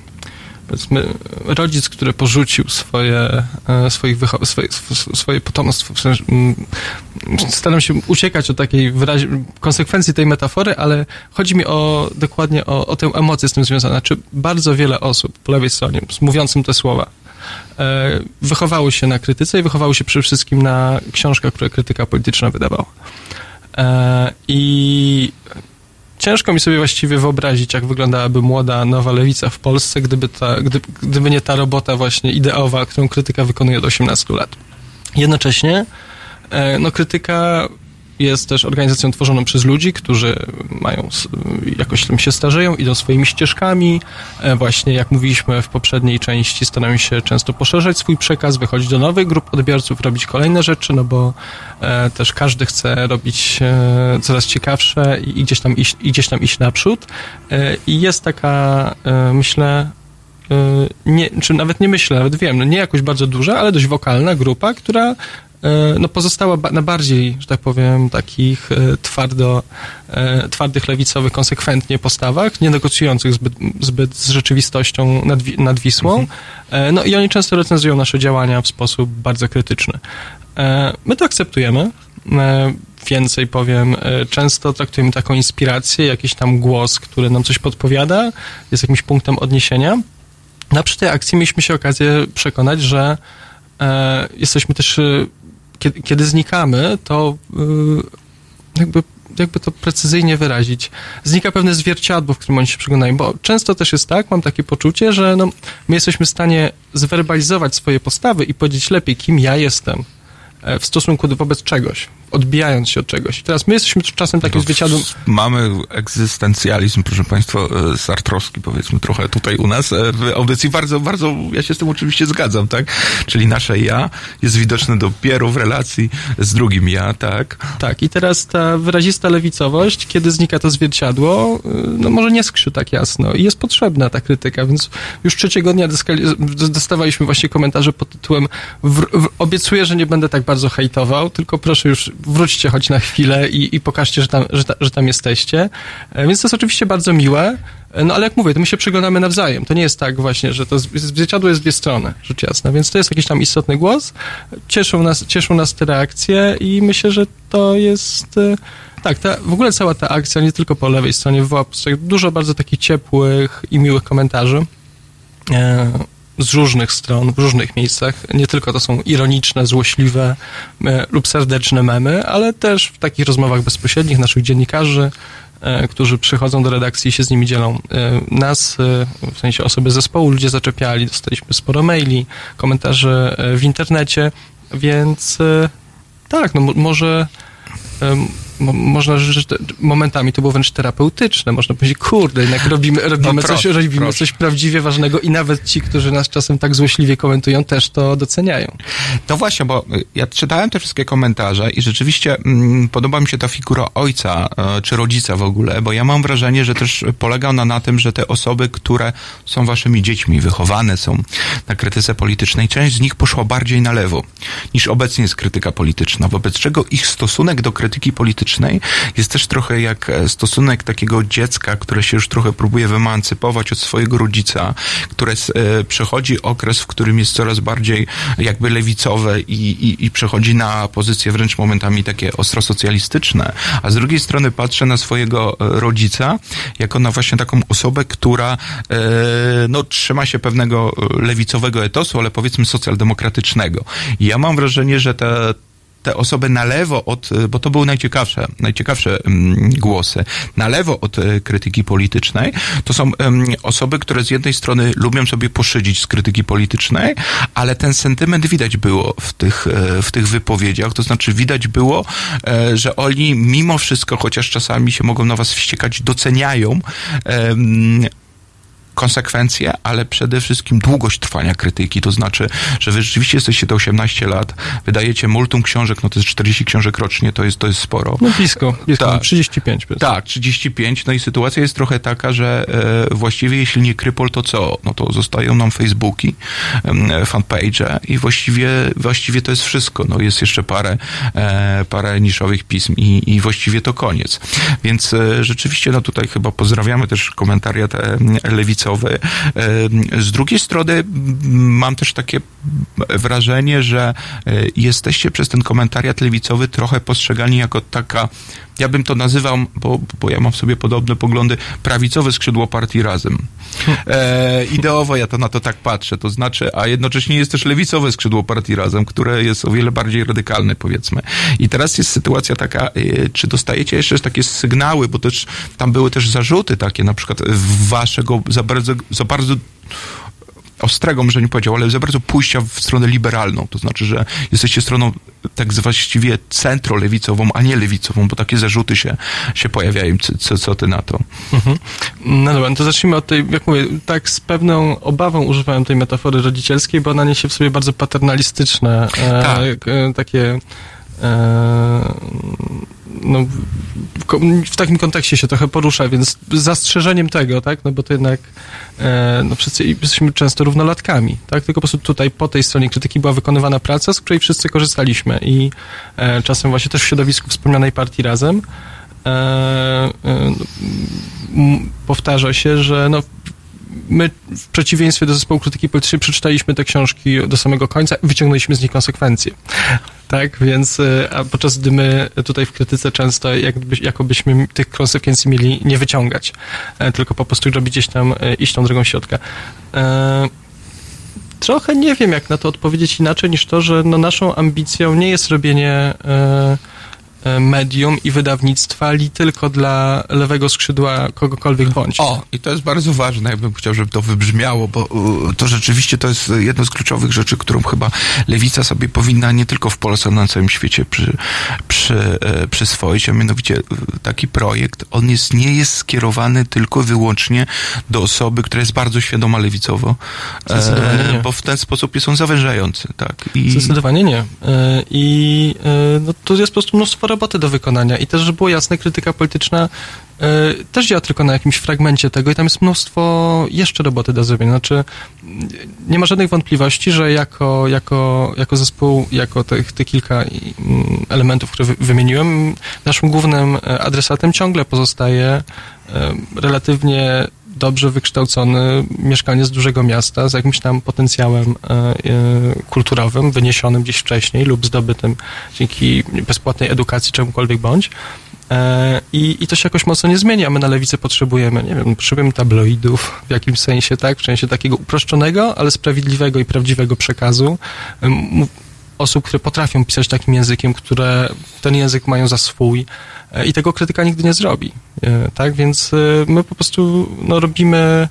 powiedzmy rodzic, który porzucił swoje, e, swoich wycho- swoje, sw- swoje potomstwo. W sensie, mm, staram się uciekać od takiej konsekwencji tej metafory, ale chodzi mi o dokładnie o, o tę emocję z tym związaną. Znaczy bardzo wiele osób po lewej stronie, mówiącym te słowa, wychowały się na krytyce i wychowały się przede wszystkim na książkach, które krytyka polityczna wydawała. E, I ciężko mi sobie właściwie wyobrazić, jak wyglądałaby młoda, nowa lewica w Polsce, gdyby, ta, gdy, gdyby nie ta robota właśnie ideowa, którą krytyka wykonuje od 18 lat. Jednocześnie, e, no krytyka jest też organizacją tworzoną przez ludzi, którzy mają, jakoś tam się starzeją, idą swoimi ścieżkami. E, Właśnie, jak mówiliśmy w poprzedniej części, starają się często poszerzać swój przekaz, wychodzić do nowych grup odbiorców, robić kolejne rzeczy, no bo e, też każdy chce robić e, coraz ciekawsze i, gdzieś tam iść, i gdzieś tam iść naprzód. I jest taka, myślę, nie, czy nawet nie myślę, nawet wiem, no nie jakoś bardzo duża, ale dość wokalna grupa, która no pozostała na bardziej, że tak powiem, takich e, twardo, e, twardych lewicowych konsekwentnie postawach, nie negocjujących zbyt, zbyt z rzeczywistością nad, nad Wisłą. E, no i oni często recenzują nasze działania w sposób bardzo krytyczny. E, my to akceptujemy. E, Więcej powiem, e, często traktujemy taką inspirację, jakiś tam głos, który nam coś podpowiada, jest jakimś punktem odniesienia. No a przy tej akcji mieliśmy się okazję przekonać, że e, jesteśmy też, e, kiedy, kiedy znikamy, to e, jakby, jakby to precyzyjnie wyrazić, znika pewne zwierciadło, w którym oni się przyglądają, bo często też jest tak, mam takie poczucie, że no, my jesteśmy w stanie zwerbalizować swoje postawy i powiedzieć lepiej, kim ja jestem e, w stosunku do wobec czegoś, odbijając się od czegoś. Teraz my jesteśmy czasem takim zwierciadłem, Mamy egzystencjalizm, proszę Państwa, e, sartrowski powiedzmy trochę tutaj u nas e, w audycji. Bardzo, bardzo, ja się z tym oczywiście zgadzam, tak? Czyli nasze ja jest widoczne dopiero w relacji z drugim ja, tak? Tak, i teraz ta wyrazista lewicowość, kiedy znika to zwierciadło, y, no może nie skrzy tak jasno i jest potrzebna ta krytyka, więc już trzeciego dnia dostawaliśmy właśnie komentarze pod tytułem obiecuję, że nie będę tak bardzo hejtował, tylko proszę już wróćcie choć na chwilę i, i pokażcie, że tam, że, ta, że tam jesteście. E, Więc to jest oczywiście bardzo miłe, e, no ale jak mówię, to my się przyglądamy nawzajem. To nie jest tak właśnie, że to zwierciadło jest dwie strony, rzecz jasna. Więc to jest jakiś tam istotny głos. Cieszą nas, cieszą nas te reakcje i myślę, że to jest... e, Tak, ta, w ogóle cała ta akcja, nie tylko po lewej stronie, wywołała dużo bardzo takich ciepłych i miłych komentarzy z różnych stron, w różnych miejscach. Nie tylko to są ironiczne, złośliwe e, lub serdeczne memy, ale też w takich rozmowach bezpośrednich naszych dziennikarzy, e, którzy przychodzą do redakcji i się z nimi dzielą. E, Nas, w sensie osoby zespołu, ludzie zaczepiali, dostaliśmy sporo maili, komentarzy w internecie, więc tak, no mo- może mo- można, że momentami to było wręcz terapeutyczne. Można powiedzieć, kurde, jednak robimy, robimy, coś, proszę, robimy proszę. coś prawdziwie ważnego i nawet ci, którzy nas czasem tak złośliwie komentują, też to doceniają. No właśnie, bo y, ja czytałem te wszystkie komentarze i rzeczywiście mm, podoba mi się ta figura ojca e, czy rodzica w ogóle, bo ja mam wrażenie, że też polega ona na tym, że te osoby, które są waszymi dziećmi, wychowane są na krytyce politycznej, część z nich poszła bardziej na lewo niż obecnie jest krytyka polityczna, wobec czego ich stosunek do krytyki politycznej jest też trochę jak e, stosunek takiego dziecka, które się już trochę próbuje wyemancypować od swojego rodzica, które e, przechodzi okres, w którym jest coraz bardziej jakby lewicowe i, i, i przechodzi na pozycje wręcz momentami takie ostro socjalistyczne, a z drugiej strony patrzę na swojego e, rodzica jako na właśnie taką osobę, która no, trzyma się pewnego lewicowego etosu, ale powiedzmy socjaldemokratycznego. I ja mam wrażenie, że te te osoby na lewo od, bo to były najciekawsze, najciekawsze mm, głosy, na lewo od y, krytyki politycznej, to są osoby, które z jednej strony lubią sobie poszydzić z krytyki politycznej, ale ten sentyment widać było w tych, e, w tych wypowiedziach, to znaczy widać było, e, że oni mimo wszystko, chociaż czasami się mogą na was wściekać, doceniają konsekwencje, ale przede wszystkim długość trwania krytyki. To znaczy, że wy rzeczywiście jesteście te 18 lat, wydajecie multum książek, no to jest 40 książek rocznie, to jest, to jest sporo. No blisko, blisko Tak. 35. powiedzmy. Tak, 35. No i sytuacja jest trochę taka, że e, właściwie jeśli nie Krypol, to co? No to zostają nam Facebooki, em, fanpage i właściwie, właściwie to jest wszystko. No jest jeszcze parę, e, parę niszowych pism i, i właściwie to koniec. Więc e, rzeczywiście, no tutaj chyba pozdrawiamy też komentariat e, lewicowy. E, z drugiej strony mam też takie wrażenie, że e, jesteście przez ten komentariat lewicowy trochę postrzegani jako taka, ja bym to nazywał, bo, bo ja mam w sobie podobne poglądy, prawicowe skrzydło partii razem. E, ideowo ja to na to tak patrzę, to znaczy, a jednocześnie jest też lewicowe skrzydło partii razem, które jest o wiele bardziej radykalne, powiedzmy. I teraz jest sytuacja taka, e, czy dostajecie jeszcze takie sygnały, bo też tam były też zarzuty takie, na przykład waszego za bardzo, za bardzo ostrego, może nie powiedział, ale za bardzo pójścia w stronę liberalną. To znaczy, że jesteście stroną tak właściwie centrolewicową, a nie lewicową, bo takie zarzuty się, się pojawiają. Co, co, ty na to? Mhm. No dobra, no to zacznijmy od tej, jak mówię, tak z pewną obawą używałem tej metafory rodzicielskiej, bo ona niesie w sobie bardzo paternalistyczne, e, Tak. e, takie no, w, takim kontekście się trochę porusza, więc z zastrzeżeniem tego, tak, no bo to jednak e, no wszyscy jesteśmy często równolatkami, tak, tylko po prostu tutaj po tej stronie krytyki była wykonywana praca, z której wszyscy korzystaliśmy i e, czasem właśnie też w środowisku wspomnianej partii Razem. Powtarza się, że no, my w przeciwieństwie do zespołu krytyki politycznej przeczytaliśmy te książki do samego końca i wyciągnęliśmy z nich konsekwencje. Tak, więc e, a podczas gdy my tutaj w krytyce często jakby, jakobyśmy tych konsekwencji mieli nie wyciągać, e, tylko po prostu robić gdzieś tam, e, iść tą drogą środka. Trochę nie wiem, jak na to odpowiedzieć inaczej niż to, że no naszą ambicją nie jest robienie medium i wydawnictwa li tylko dla lewego skrzydła kogokolwiek bądź. O, i to jest bardzo ważne, ja bym chciał, żeby to wybrzmiało, bo y, to rzeczywiście to jest jedno z kluczowych rzeczy, którą chyba lewica sobie powinna nie tylko w Polsce, ale na całym świecie przy, przy, e, przyswoić, a mianowicie taki projekt, on jest, nie jest skierowany tylko wyłącznie do osoby, która jest bardzo świadoma lewicowo, nie. bo w ten sposób jest on zawężający, tak. I, Zdecydowanie nie. E, I e, no, tu jest po prostu mnóstwo roboty do wykonania. I też, żeby było jasne, krytyka polityczna e, też działa tylko na jakimś fragmencie tego i tam jest mnóstwo jeszcze roboty do zrobienia. Znaczy, nie ma żadnych wątpliwości, że jako, jako, jako zespół, jako tych te kilka mm, elementów, które wy, wymieniłem, naszym głównym e, adresatem ciągle pozostaje e, relatywnie dobrze wykształcony mieszkaniec dużego miasta z jakimś tam potencjałem e, e, kulturowym, wyniesionym gdzieś wcześniej lub zdobytym dzięki bezpłatnej edukacji, czemukolwiek bądź. E, I, I to się jakoś mocno nie zmienia. My na lewicy potrzebujemy, nie wiem, potrzebujemy tabloidów w jakimś sensie, tak? W sensie takiego uproszczonego, ale sprawiedliwego i prawdziwego przekazu. Osób, które potrafią pisać takim językiem, które ten język mają za swój e, i tego krytyka nigdy nie zrobi. E, Tak, więc e, my po prostu no, robimy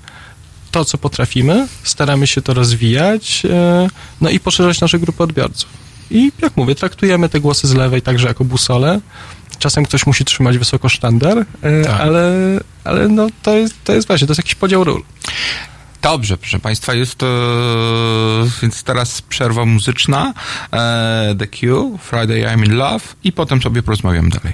to, co potrafimy, staramy się to rozwijać, no i poszerzać nasze grupy odbiorców. I jak mówię, traktujemy te głosy z lewej także jako busole. Czasem ktoś musi trzymać wysoko sztandar, Tak. ale, ale no, to, jest, to jest właśnie, to jest jakiś podział ról. Dobrze, proszę Państwa, jest to. Więc teraz przerwa muzyczna. E, The Q, Friday I'm in Love, i potem sobie porozmawiam dalej.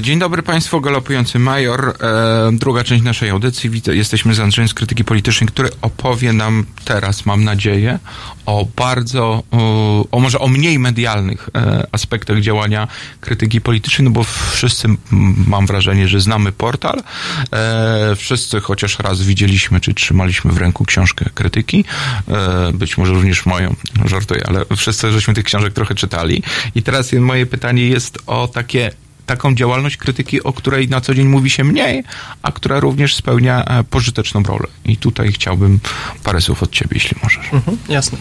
Dzień dobry Państwu, galopujący major. E, druga część naszej audycji. Jesteśmy z Andrzejem z Krytyki Politycznej, który opowie nam teraz, mam nadzieję, o bardzo, o, może o mniej medialnych e, aspektach działania krytyki politycznej, no bo wszyscy, mam wrażenie, że znamy portal. E, wszyscy chociaż raz widzieliśmy, czy trzymaliśmy w ręku książkę krytyki. Być może również moją, żartuję, ale wszyscy żeśmy tych książek trochę czytali. I teraz moje pytanie jest o takie taką działalność krytyki, o której na co dzień mówi się mniej, a która również spełnia e, pożyteczną rolę. I tutaj chciałbym parę słów od ciebie, jeśli możesz. Mhm, jasne.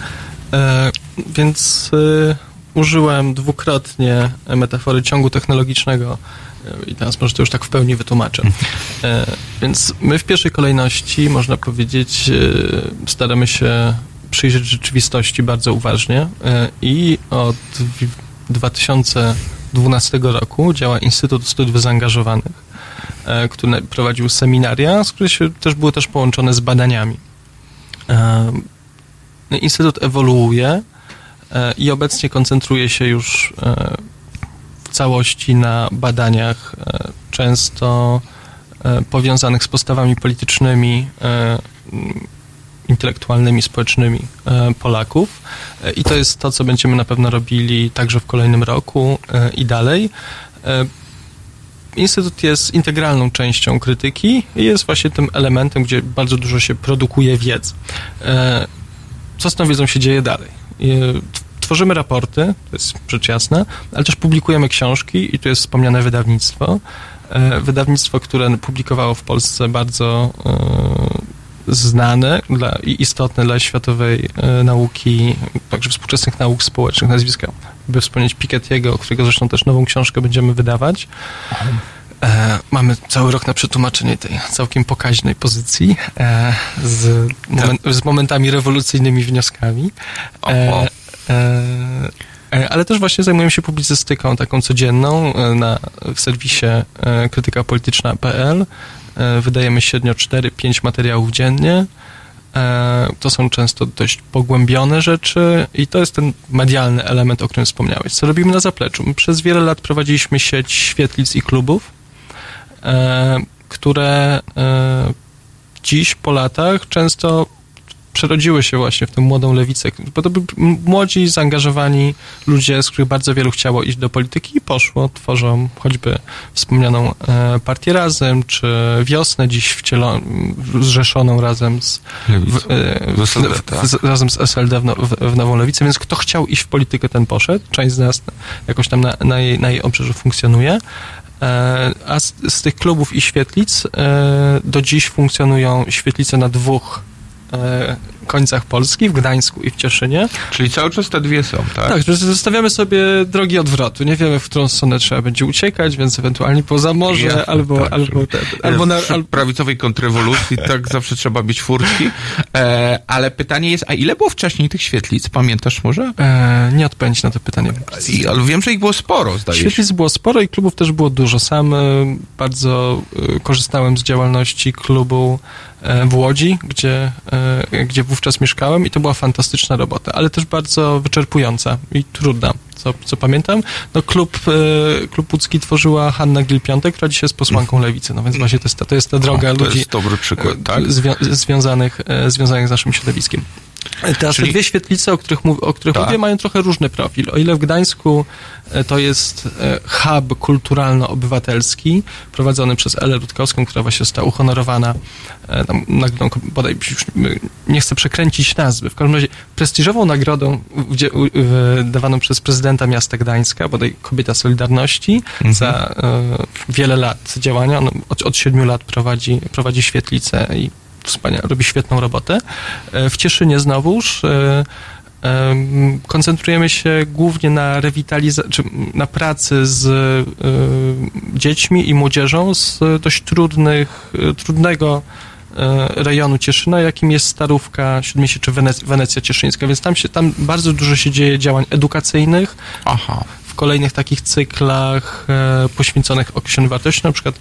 E, więc e, użyłem dwukrotnie metafory ciągu technologicznego e, i teraz może to już tak w pełni wytłumaczę. E, więc my w pierwszej kolejności, można powiedzieć, e, staramy się przyjrzeć rzeczywistości bardzo uważnie e, i od wi- 2012 roku działa Instytut Studiów Zaangażowanych, e, który prowadził seminaria, z które się też były też połączone z badaniami. E, Instytut ewoluuje e, i obecnie koncentruje się już w całości na badaniach często powiązanych z postawami politycznymi, intelektualnymi, społecznymi e, Polaków. E, I to jest to, co będziemy na pewno robili także w kolejnym roku e, i dalej. Instytut jest integralną częścią krytyki i jest właśnie tym elementem, gdzie bardzo dużo się produkuje wiedzy. Co z tą wiedzą się dzieje dalej? Tworzymy raporty, to jest rzecz jasna, ale też publikujemy książki i tu jest wspomniane wydawnictwo. Wydawnictwo, które publikowało w Polsce bardzo znane dla, i istotne dla światowej e, nauki, także współczesnych nauk społecznych, nazwiska, by wspomnieć Piketty'ego, którego zresztą też nową książkę będziemy wydawać. E, mamy cały rok na przetłumaczenie tej całkiem pokaźnej pozycji e, z, momen, z momentami rewolucyjnymi wnioskami. E, e, e, ale też właśnie zajmujemy się publicystyką taką codzienną na, w serwisie krytykapolityczna.pl. E, Wydajemy średnio 4-5 materiałów dziennie. E, To są często dość pogłębione rzeczy i to jest ten medialny element, o którym wspomniałeś. Co robimy na zapleczu? My przez wiele lat prowadziliśmy sieć świetlic i klubów, e, które dziś po latach często przerodziły się właśnie w tę młodą lewicę, bo to byli młodzi, zaangażowani ludzie, z których bardzo wielu chciało iść do polityki i poszło, tworzą choćby wspomnianą e, partię Razem, czy Wiosnę dziś wcielo, zrzeszoną razem z, w, e, W SLD, w- tak. z, razem z SLD w, no, w, w Nową Lewicę, więc kto chciał iść w politykę, ten poszedł. Część z nas jakoś tam na, na, jej, na jej obrzeżu funkcjonuje. E, A z, z tych klubów i świetlic do dziś funkcjonują świetlice na dwóch uh, końcach Polski, w Gdańsku i w Cieszynie. Czyli cały czas te dwie są, tak? Tak, zostawiamy sobie drogi odwrotu. Nie wiemy, w którą stronę trzeba będzie uciekać, więc ewentualnie poza morze, Jasne, albo, tak, albo, te, albo na, al, prawicowej kontrrewolucji tak zawsze trzeba mieć furtki. E, ale pytanie jest, a ile było wcześniej tych świetlic? Pamiętasz może? e, nie odpowiedzieć na to pytanie. I, ale wiem, że ich było sporo, zdaje się. Świetlic było sporo i klubów też było dużo. Sam e, bardzo e, korzystałem z działalności klubu e, w Łodzi, gdzie, gdzie wówczas mieszkałem i to była fantastyczna robota, ale też bardzo wyczerpująca i trudna. Co, co pamiętam, no klub, e, klub łódzki tworzyła Hanna Gil-Piątek, która dzisiaj jest posłanką lewicy, no więc właśnie to jest ta, to jest ta droga O, to ludzi jest dobry przykład, e, tak? zwią, związanych, e, związanych z naszym środowiskiem. Teraz Czyli- te dwie świetlice, o których, mów, o których Tak. mówię, mają trochę różny profil. O ile w Gdańsku e, to jest e, hub kulturalno-obywatelski prowadzony przez Elę Rutkowską, która właśnie została uhonorowana e, tam, nagrodą, bodaj już nie chcę przekręcić nazwy, w każdym razie prestiżową nagrodą gdzie, dawaną przez prezydenta miasta Gdańska, bodaj Kobieta Solidarności, za e, wiele lat działania. On od, od siedmiu lat prowadzi, prowadzi świetlicę i wspaniale, robi świetną robotę. E, W Cieszynie znowuż e, em, koncentrujemy się głównie na rewitalizacji, na pracy z e, dziećmi i młodzieżą z dość trudnych, e, trudnego e, rejonu Cieszyna, jakim jest Starówka, Śródmieście czy Wene- Wenecja Cieszyńska, więc tam się, tam bardzo dużo się dzieje działań edukacyjnych, Aha. W kolejnych takich cyklach e, poświęconych określonym wartościom. Na przykład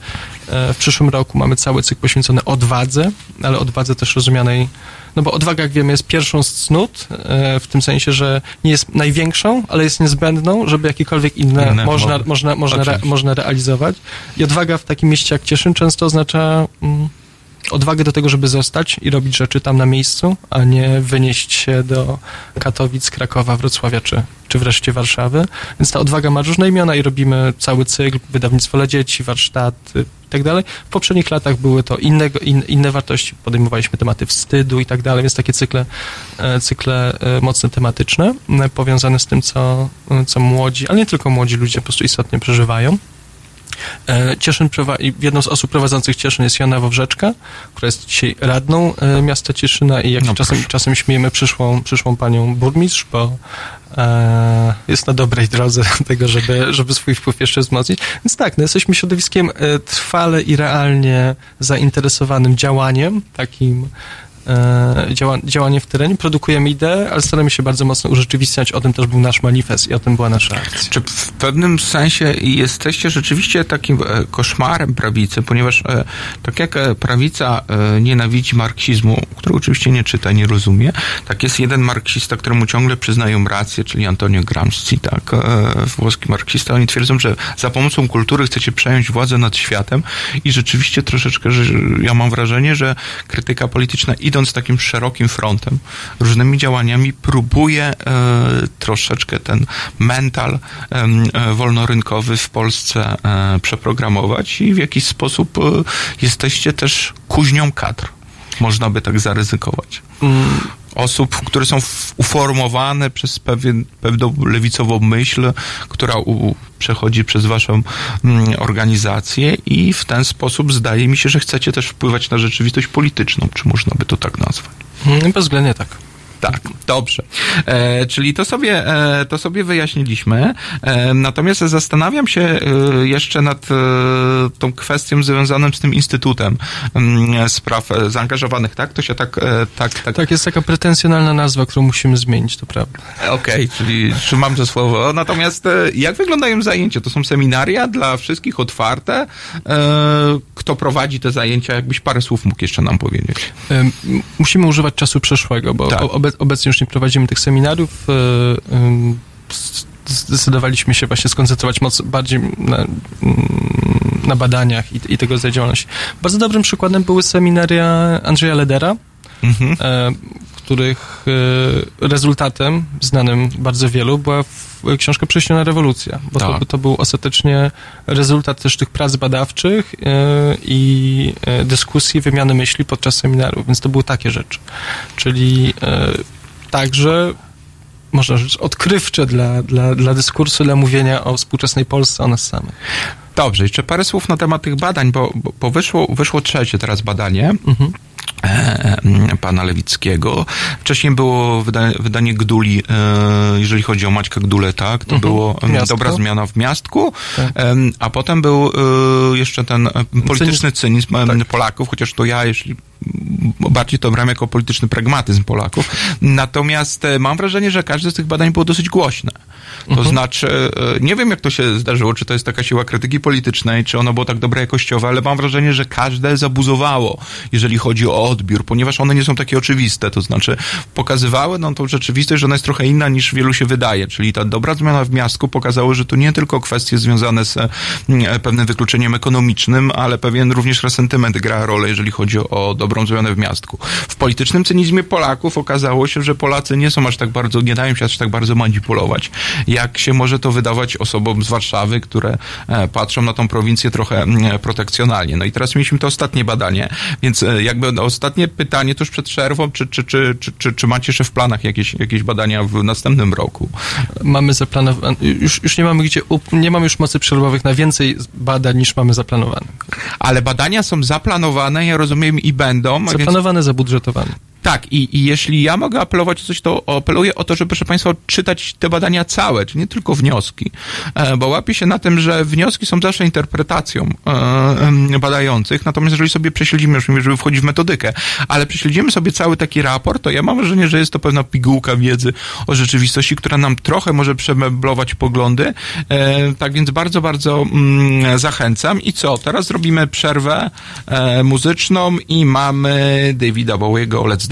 e, w przyszłym roku mamy cały cykl poświęcony odwadze, ale odwadze też rozumianej, no bo odwaga, jak wiemy, jest pierwszą z cnót, e, w tym sensie, że nie jest największą, ale jest niezbędną, żeby jakiekolwiek inne, Inne można, można, można, re, można realizować. I odwaga w takim mieście jak Cieszyn często oznacza... Mm, odwagę do tego, żeby zostać i robić rzeczy tam na miejscu, a nie wynieść się do Katowic, Krakowa, Wrocławia czy, czy wreszcie Warszawy. Więc ta odwaga ma różne imiona i robimy cały cykl, wydawnictwo dla dzieci, warsztaty i tak. W poprzednich latach były to inne, in, inne wartości, podejmowaliśmy tematy wstydu i tak więc takie cykle, e, cykle e, mocno tematyczne, e, powiązane z tym, co, co młodzi, ale nie tylko młodzi ludzie po prostu istotnie przeżywają. E, Cieszyn jedną z osób prowadzących Cieszyn jest Jana Wawrzeczka, która jest dzisiaj radną e, miasta Cieszyna i jak No się czasem, czasem śmiejemy przyszłą, przyszłą panią burmistrz, bo e, jest na dobrej drodze do tego, żeby, żeby swój wpływ jeszcze wzmocnić. Więc tak, no jesteśmy środowiskiem trwale i realnie zainteresowanym działaniem, takim działa, działanie w terenie, produkujemy ideę, ale staramy się bardzo mocno urzeczywistniać. O tym też był nasz manifest i o tym była nasza akcja. Czy w pewnym sensie jesteście rzeczywiście takim e, koszmarem prawicy, ponieważ e, tak jak e, prawica e, nienawidzi marksizmu, którego oczywiście nie czyta, nie rozumie, tak jest jeden marksista, któremu ciągle przyznają rację, czyli Antonio Gramsci, tak, e, włoski marksista. Oni twierdzą, że za pomocą kultury chcecie przejąć władzę nad światem i rzeczywiście troszeczkę, że ja mam wrażenie, że krytyka polityczna idąc takim szerokim frontem, różnymi działaniami próbuje e, troszeczkę ten mental e, wolnorynkowy w Polsce e, przeprogramować i w jakiś sposób e, jesteście też kuźnią kadr. Można by tak zaryzykować. Mm, osób, które są uformowane przez pewien, pewną lewicową myśl, która u, przechodzi przez waszą mm, organizację i w ten sposób zdaje mi się, że chcecie też wpływać na rzeczywistość polityczną, czy można by to tak nazwać. Mm, Bezwzględnie tak. Tak, dobrze. E, czyli to sobie, e, to sobie wyjaśniliśmy. E, natomiast zastanawiam się e, jeszcze nad e, tą kwestią związaną z tym Instytutem mm, Spraw e, Zaangażowanych, tak? To się tak, tak, tak. Tak, jest taka pretensjonalna nazwa, którą musimy zmienić, to prawda. Okej, czyli trzymam to słowo. Natomiast jak wyglądają zajęcia? To są seminaria dla wszystkich otwarte? Kto prowadzi te zajęcia? Jakbyś parę słów mógł jeszcze nam powiedzieć. Musimy używać czasu przeszłego, bo Tak. o- obe, obecnie już nie prowadzimy tych seminariów. ym, s- Zdecydowaliśmy się właśnie skoncentrować moc bardziej na, mm, na badaniach i, i tego rodzaju działalności. Bardzo dobrym przykładem były seminaria Andrzeja Ledera, Mhm. e, których e, rezultatem, znanym bardzo wielu, była w, książka Prześniona rewolucja, bo to, Tak. to był ostatecznie rezultat też tych prac badawczych e, i e, dyskusji, wymiany myśli podczas seminariów, więc to były takie rzeczy. Czyli e, także można rzec odkrywcze dla, dla, dla dyskursu, dla mówienia o współczesnej Polsce, o nas samych. Dobrze, jeszcze parę słów na temat tych badań, bo, bo- bo wyszło, wyszło trzecie teraz badanie. Mhm. E, pana Lewickiego. Wcześniej było wyda, wydanie Gduli, e, jeżeli chodzi o Maćka Gdulę, tak? To Mhm. było Miastko. dobra zmiana w miastku, Tak. a potem był e, jeszcze ten e, polityczny cynizm em, Polaków, chociaż to ja, jeśli bardziej to brałem jako polityczny pragmatyzm Polaków. Natomiast e, mam wrażenie, że każde z tych badań było dosyć głośne. To Mhm. znaczy, e, nie wiem jak to się zdarzyło, czy to jest taka siła krytyki politycznej, czy ono było tak dobre jakościowe, ale mam wrażenie, że każde zabuzowało, jeżeli chodzi o odbiór, ponieważ one nie są takie oczywiste. To znaczy, pokazywały nam tą rzeczywistość, że ona jest trochę inna niż wielu się wydaje. Czyli ta dobra zmiana w miastku pokazało, że to nie tylko kwestie związane z e, pewnym wykluczeniem ekonomicznym, ale pewien również resentyment gra rolę, jeżeli chodzi o dobrą zmianę w miastku. W politycznym cynizmie Polaków okazało się, że Polacy nie są aż tak bardzo, nie dają się aż tak bardzo manipulować, jak się może to wydawać osobom z Warszawy, które e, patrzą na tą prowincję trochę mm, protekcjonalnie. No i teraz mieliśmy to ostatnie badanie, więc e, jakby ostatnie pytanie tuż przed przerwą, czy, czy, czy, czy, czy, macie jeszcze w planach jakieś, jakieś badania w następnym roku? Mamy zaplanowane, już, już nie mamy gdzie, nie mamy już mocy przerwowych na więcej badań niż mamy zaplanowane. Ale badania są zaplanowane, ja rozumiem, i będą. Więc- Zaplanowane, zabudżetowane. Tak, i, i jeśli ja mogę apelować o coś, to apeluję o to, żeby, proszę Państwa, czytać te badania całe, czyli nie tylko wnioski, e, bo łapię się na tym, że wnioski są zawsze interpretacją e, badających, natomiast jeżeli sobie prześledzimy, już mówię, żeby wchodzić w metodykę, ale prześledzimy sobie cały taki raport, to ja mam wrażenie, że jest to pewna pigułka wiedzy o rzeczywistości, która nam trochę może przemeblować poglądy, e, tak więc bardzo, bardzo mm, zachęcam. I co, teraz zrobimy przerwę muzyczną i mamy Davida Bowiego Let's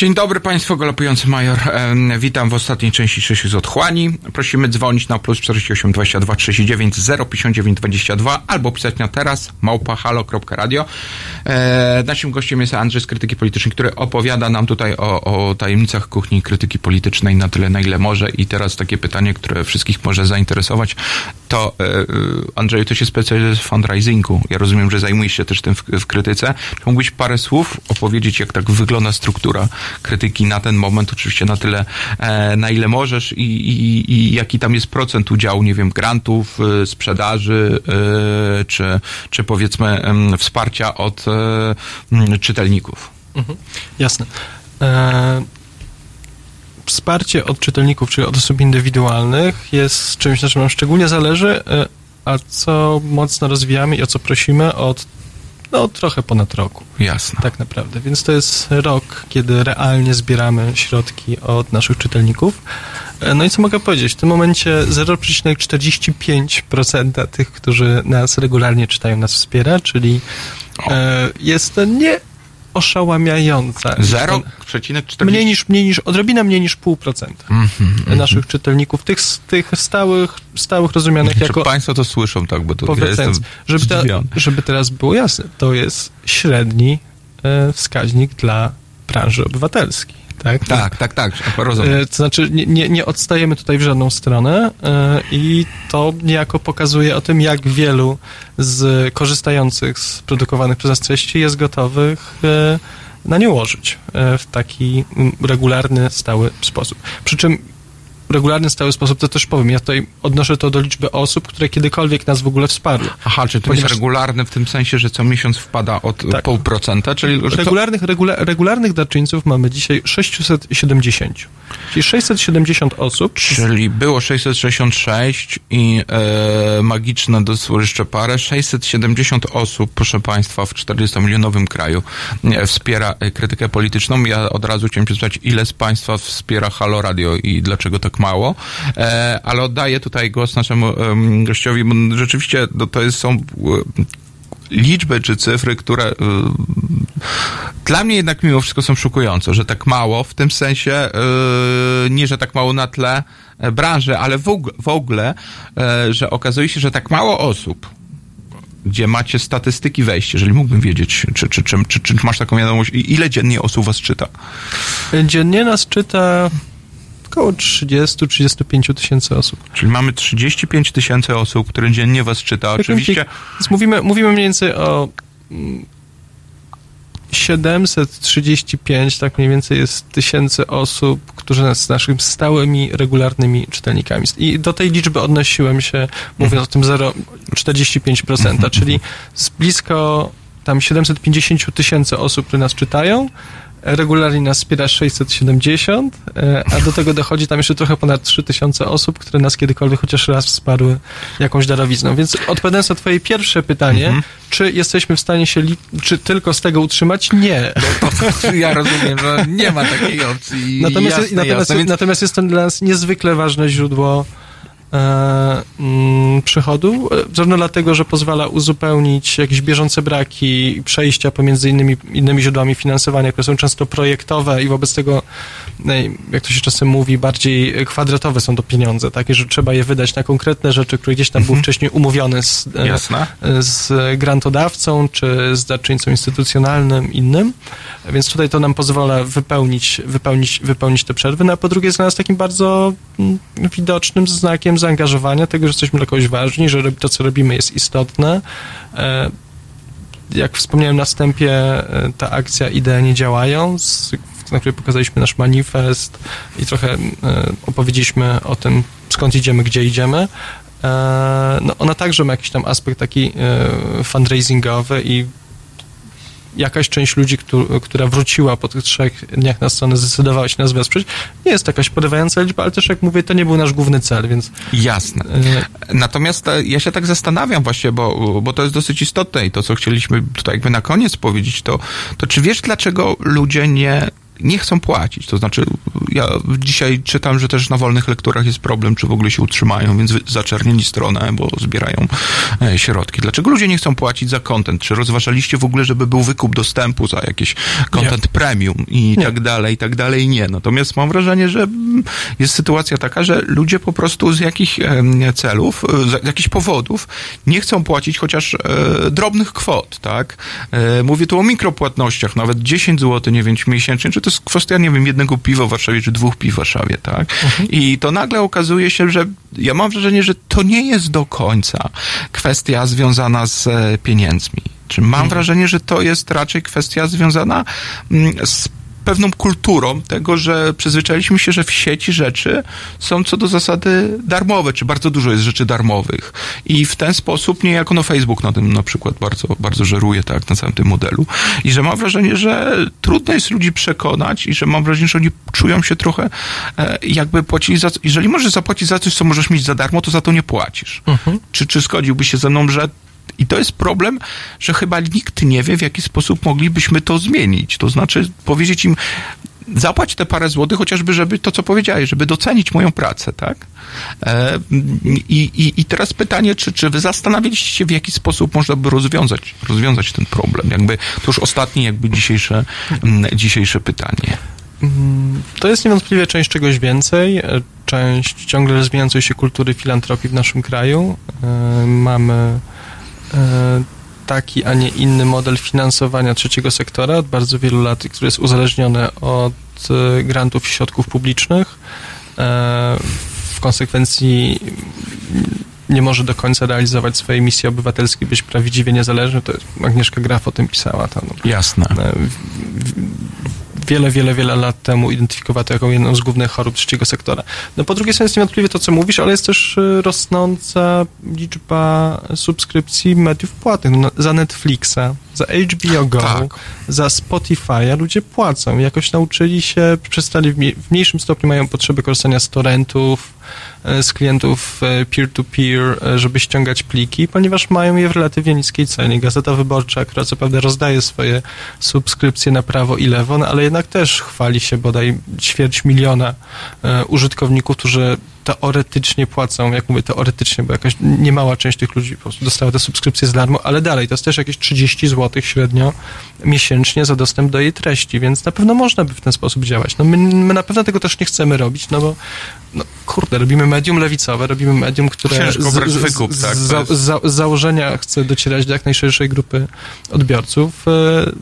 Dzień dobry Państwo, galopujący major. Witam w ostatniej części Szyszy z Otchłani. Prosimy dzwonić na plus 48 22 39 059 22 albo pisać na teraz małpahalo.radio. E, naszym gościem jest Andrzej z Krytyki Politycznej, który opowiada nam tutaj o, o tajemnicach kuchni krytyki politycznej na tyle, na ile może. I teraz takie pytanie, które wszystkich może zainteresować. To e, Andrzeju, to się specjalizuje w fundraisingu. Ja rozumiem, że zajmujesz się też tym w, w krytyce. Czy mógłbyś parę słów opowiedzieć, jak tak wygląda struktura krytyki na ten moment, oczywiście na tyle, e, na ile możesz i, i, i jaki tam jest procent udziału, nie wiem, grantów, e, sprzedaży, e, czy, czy powiedzmy wsparcia od czytelników. Mhm. Jasne. Wsparcie od czytelników, czyli od osób indywidualnych jest czymś, na czym nam szczególnie zależy, a co mocno rozwijamy i o co prosimy od no, trochę ponad roku. Jasne. Tak naprawdę. Więc to jest rok, kiedy realnie zbieramy środki od naszych czytelników. E, No i co mogę powiedzieć? W tym momencie 0,45% tych, którzy nas regularnie czytają, nas wspiera, czyli e, jest to nie oszałamiająca. 0,40? Mniej niż, mniej niż, odrobinę mniej niż pół procenta Mhm, naszych czytelników, tych, tych stałych, stałych rozumianych Czy jako Państwo to słyszą, tak? Bo to ja jestem żeby, te, żeby teraz było jasne, to jest średni e, wskaźnik dla branży obywatelskiej. Tak, Tak, tak, tak, rozumiem. E, To znaczy, nie, nie, odstajemy tutaj w żadną stronę e, i to niejako pokazuje o tym, jak wielu z korzystających z produkowanych przez nas treści jest gotowych e, na nie łożyć e, w taki regularny, stały sposób. Przy czym regularny, stały sposób, to też powiem, ja tutaj odnoszę to do liczby osób, które kiedykolwiek nas w ogóle wsparły. Aha, czy to Ponieważ- jest regularny w tym sensie, że co miesiąc wpada od Tak. pół procenta, czyli Regularnych, regula, regularnych darczyńców mamy dzisiaj 670. Czyli 670 osób. Czyli było 666 i e, magiczne jeszcze parę. 670 osób, proszę Państwa, w 40-milionowym kraju wspiera e, krytykę polityczną. Ja od razu chciałem się spytać, ile z Państwa wspiera Halo Radio i dlaczego tak mało. E, ale oddaję tutaj głos naszemu em, gościowi, bo rzeczywiście to jest, są e, liczby czy cyfry, które y, dla mnie jednak mimo wszystko są szokujące, że tak mało, w tym sensie nie, że tak mało na tle e, branży, ale w, og- w ogóle, e, że okazuje się, że tak mało osób gdzie macie statystyki wejść, jeżeli mógłbym wiedzieć, czy, czy, czy, czy, masz taką wiadomość, ile dziennie osób was czyta? Dziennie nas czyta około 30-35 tysięcy osób. Czyli mamy 35 tysięcy osób, które dziennie was czyta. Oczywiście Więc mówimy, mówimy mniej więcej o mm, 735, tak mniej więcej jest tysięcy osób, którzy nas są naszymi stałymi, regularnymi czytelnikami. I do tej liczby odnosiłem się, mówiąc o tym 0,45%, czyli z blisko tam 750 tysięcy osób, które nas czytają, regularnie nas wspiera 670, e, a do tego dochodzi tam jeszcze trochę ponad 3000 osób, które nas kiedykolwiek chociaż raz wsparły jakąś darowizną. Więc odpowiadając na twoje pierwsze pytanie, Mhm. czy jesteśmy w stanie się, czy tylko z tego utrzymać? Nie. ja rozumiem, że nie ma takiej opcji. Natomiast, jasne, natomiast, jasne, natomiast jest to dla nas niezwykle ważne źródło mm, przychodu, e, zarówno dlatego, że pozwala uzupełnić jakieś bieżące braki i przejścia pomiędzy innymi, innymi źródłami finansowania, które są często projektowe i wobec tego, e, jak to się czasem mówi, bardziej kwadratowe są to pieniądze, takie, że trzeba je wydać na konkretne rzeczy, które gdzieś tam były wcześniej umówione z, e, Jasne. z grantodawcą czy z darczyńcą instytucjonalnym innym, więc tutaj to nam pozwala wypełnić, wypełnić, wypełnić te przerwy, no a po drugie jest dla nas takim bardzo mm, widocznym znakiem zaangażowania, tego, że jesteśmy dla kogoś ważni, że to, co robimy jest istotne. E, Jak wspomniałem na wstępie, e, ta akcja Idea nie działają, na której pokazaliśmy nasz manifest i trochę e, opowiedzieliśmy o tym, skąd idziemy, gdzie idziemy. No, ona także ma jakiś tam aspekt taki fundraisingowy i jakaś część ludzi, któ- która wróciła po tych trzech dniach na stronę, zdecydowała się nas wesprzeć. Nie jest to jakaś porywająca liczba, ale też jak mówię, to nie był nasz główny cel, więc Jasne. Natomiast e, ja się tak zastanawiam właśnie, bo, bo to jest dosyć istotne i to, co chcieliśmy tutaj jakby na koniec powiedzieć, to, to czy wiesz, dlaczego ludzie nie nie chcą płacić. To znaczy, ja dzisiaj czytam, że też na wolnych lekturach jest problem, czy w ogóle się utrzymają, więc zaczernieli stronę, bo zbierają e, środki. Dlaczego ludzie nie chcą płacić za content? Czy rozważaliście w ogóle, żeby był wykup dostępu za jakiś content premium i tak dalej, i tak dalej? Nie. Natomiast mam wrażenie, że mm, jest sytuacja taka, że ludzie po prostu z jakichś celów, e, z jakichś powodów nie chcą płacić chociaż e, drobnych kwot, tak? Mówię tu o mikropłatnościach, nawet 10 zł, nie wiem, miesięcznie, czy to jest kwestia, nie wiem, jednego piwa w Warszawie, czy dwóch piw w Warszawie, tak? I to nagle okazuje się, że ja mam wrażenie, że to nie jest do końca kwestia związana z e, pieniędzmi. Czy mam wrażenie, że to jest raczej kwestia związana mm, z pewną kulturą tego, że przyzwyczailiśmy się, że w sieci rzeczy są co do zasady darmowe, czy bardzo dużo jest rzeczy darmowych. I w ten sposób niejako no Facebook na tym na przykład bardzo, bardzo żeruje, tak, na całym tym modelu. I że mam wrażenie, że trudno jest ludzi przekonać i że mam wrażenie, że oni czują się trochę e, jakby płacili za... Jeżeli możesz zapłacić za coś, co możesz mieć za darmo, to za to nie płacisz. Czy, czy zgodziłbyś się ze mną, że i to jest problem, że chyba nikt nie wie, w jaki sposób moglibyśmy to zmienić. To znaczy powiedzieć im, zapłać te parę złotych, chociażby, żeby to, co powiedziałeś, żeby docenić moją pracę, tak? E, i, i, I teraz pytanie, czy, czy wy zastanawialiście się, w jaki sposób można by rozwiązać, rozwiązać ten problem? Jakby, to już ostatnie jakby dzisiejsze, dzisiejsze pytanie. To jest niewątpliwie część czegoś więcej, e, część ciągle rozwijającej się kultury filantropii w naszym kraju. E, Mamy taki, a nie inny model finansowania trzeciego sektora od bardzo wielu lat, który jest uzależniony od e, grantów i środków publicznych. E, W konsekwencji nie może do końca realizować swojej misji obywatelskiej, być prawdziwie niezależny. To Agnieszka Graf o tym pisała. Tam. Jasne. Wiele, wiele, wiele lat temu identyfikowała to jako jedną z głównych chorób trzeciego sektora. No po drugiej stronie jest niewątpliwie to, co mówisz, ale jest też e, rosnąca liczba subskrypcji mediów płatnych. No, za Netflixa, za HBO Go, za Spotify'a ludzie płacą. Jakoś nauczyli się, przestali w, mniej, w mniejszym stopniu mają potrzeby korzystania z torrentów, e, z klientów e, peer-to-peer, e, żeby ściągać pliki, ponieważ mają je w relatywnie niskiej cenie. Gazeta Wyborcza, która co prawda rozdaje swoje subskrypcje na prawo i lewo, no, ale jednak też chwali się bodaj ćwierć miliona e, użytkowników, którzy teoretycznie płacą, jak mówię teoretycznie, bo jakaś niemała część tych ludzi po prostu dostała te subskrypcje za darmo, ale dalej, to jest też jakieś 30 zł średnio miesięcznie za dostęp do jej treści, więc na pewno można by w ten sposób działać. No my, my na pewno tego też nie chcemy robić, no bo no, kurde, robimy medium lewicowe, robimy medium, które Ciężko z, z, wykup, z, tak, to za, za, z założenia chce docierać do jak najszerszej grupy odbiorców, e,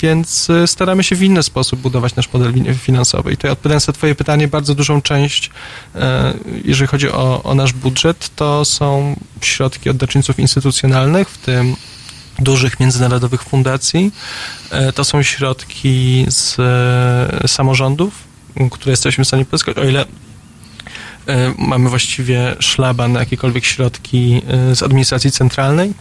więc e, staramy się w inny sposób budować nasz model finansowy. I tutaj odpowiadając na twoje pytanie, bardzo dużą część, e, jeżeli chodzi o, o nasz budżet, to są środki od darczyńców instytucjonalnych, w tym dużych międzynarodowych fundacji. E, To są środki z samorządów, które jesteśmy w stanie pozyskać, o ile mamy właściwie szlaban na jakiekolwiek środki z administracji centralnej.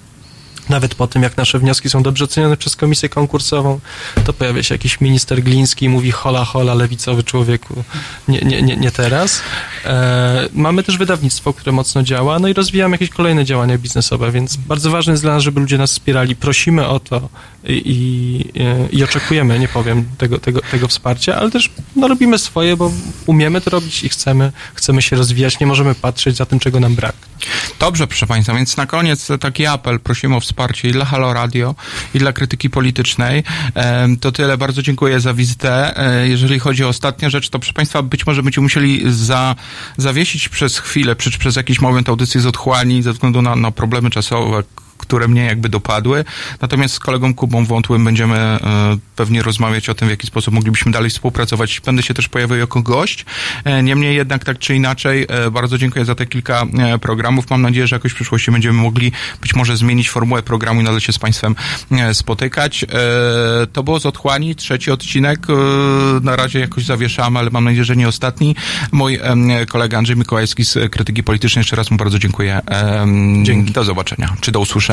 Nawet po tym, jak nasze wnioski są dobrze ocenione przez komisję konkursową, to pojawia się jakiś minister Gliński i mówi hola, hola, lewicowy człowieku, nie, nie, nie, nie teraz. E, mamy też wydawnictwo, które mocno działa, no i rozwijamy jakieś kolejne działania biznesowe, więc bardzo ważne jest dla nas, żeby ludzie nas wspierali. Prosimy o to i, i, i oczekujemy, nie powiem, tego, tego, tego wsparcia, ale też no, robimy swoje, bo umiemy to robić i chcemy, chcemy się rozwijać, nie możemy patrzeć za tym, czego nam brak. Dobrze, proszę Państwa, więc na koniec taki apel. Prosimy o wsparcie i dla Halo Radio, i dla krytyki politycznej. To tyle. Bardzo dziękuję za wizytę. E, Jeżeli chodzi o ostatnią rzecz, to proszę Państwa, być może będziemy musieli za, zawiesić przez chwilę, przez, przez jakiś moment audycję z otchłani ze względu na, na problemy czasowe, które mnie jakby dopadły. Natomiast z kolegą Kubą Wątłym będziemy e, pewnie rozmawiać o tym, w jaki sposób moglibyśmy dalej współpracować. Będę się też pojawił jako gość. E, Niemniej jednak tak czy inaczej, e, bardzo dziękuję za te kilka programów. Mam nadzieję, że jakoś w przyszłości będziemy mogli być może zmienić formułę programu i nadal się z Państwem spotykać. To było z Otchłani, trzeci odcinek. Na razie jakoś zawieszamy, ale mam nadzieję, że nie ostatni. Mój kolega Andrzej Mikołajski z Krytyki Politycznej, jeszcze raz mu bardzo dziękuję. Dzięki. Do zobaczenia, czy do usłyszenia.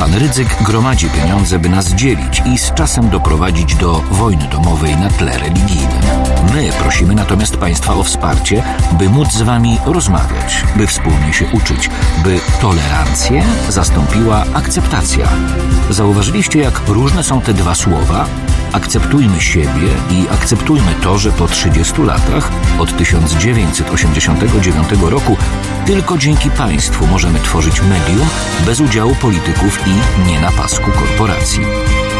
Pan Rydzyk gromadzi pieniądze, by nas dzielić i z czasem doprowadzić do wojny domowej na tle religijnym. My prosimy natomiast Państwa o wsparcie, by móc z Wami rozmawiać, by wspólnie się uczyć, by tolerancję zastąpiła akceptacja. Zauważyliście, jak różne są te dwa słowa? Akceptujmy siebie i akceptujmy to, że po 30 latach, od 1989 roku, tylko dzięki państwu możemy tworzyć medium bez udziału polityków i nie na pasku korporacji.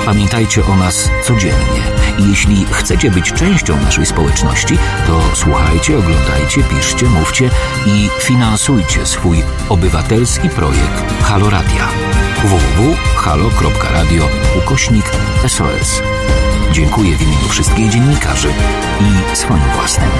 Pamiętajcie o nas codziennie i jeśli chcecie być częścią naszej społeczności, to słuchajcie, oglądajcie, piszcie, mówcie i finansujcie swój obywatelski projekt Halo Radia www.halo.radio ukośnik SOS. Dziękuję w imieniu wszystkich dziennikarzy i swoim własnym.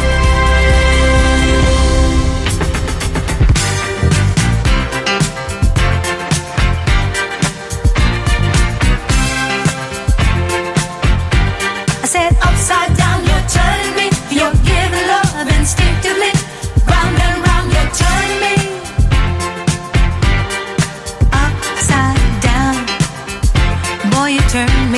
Turn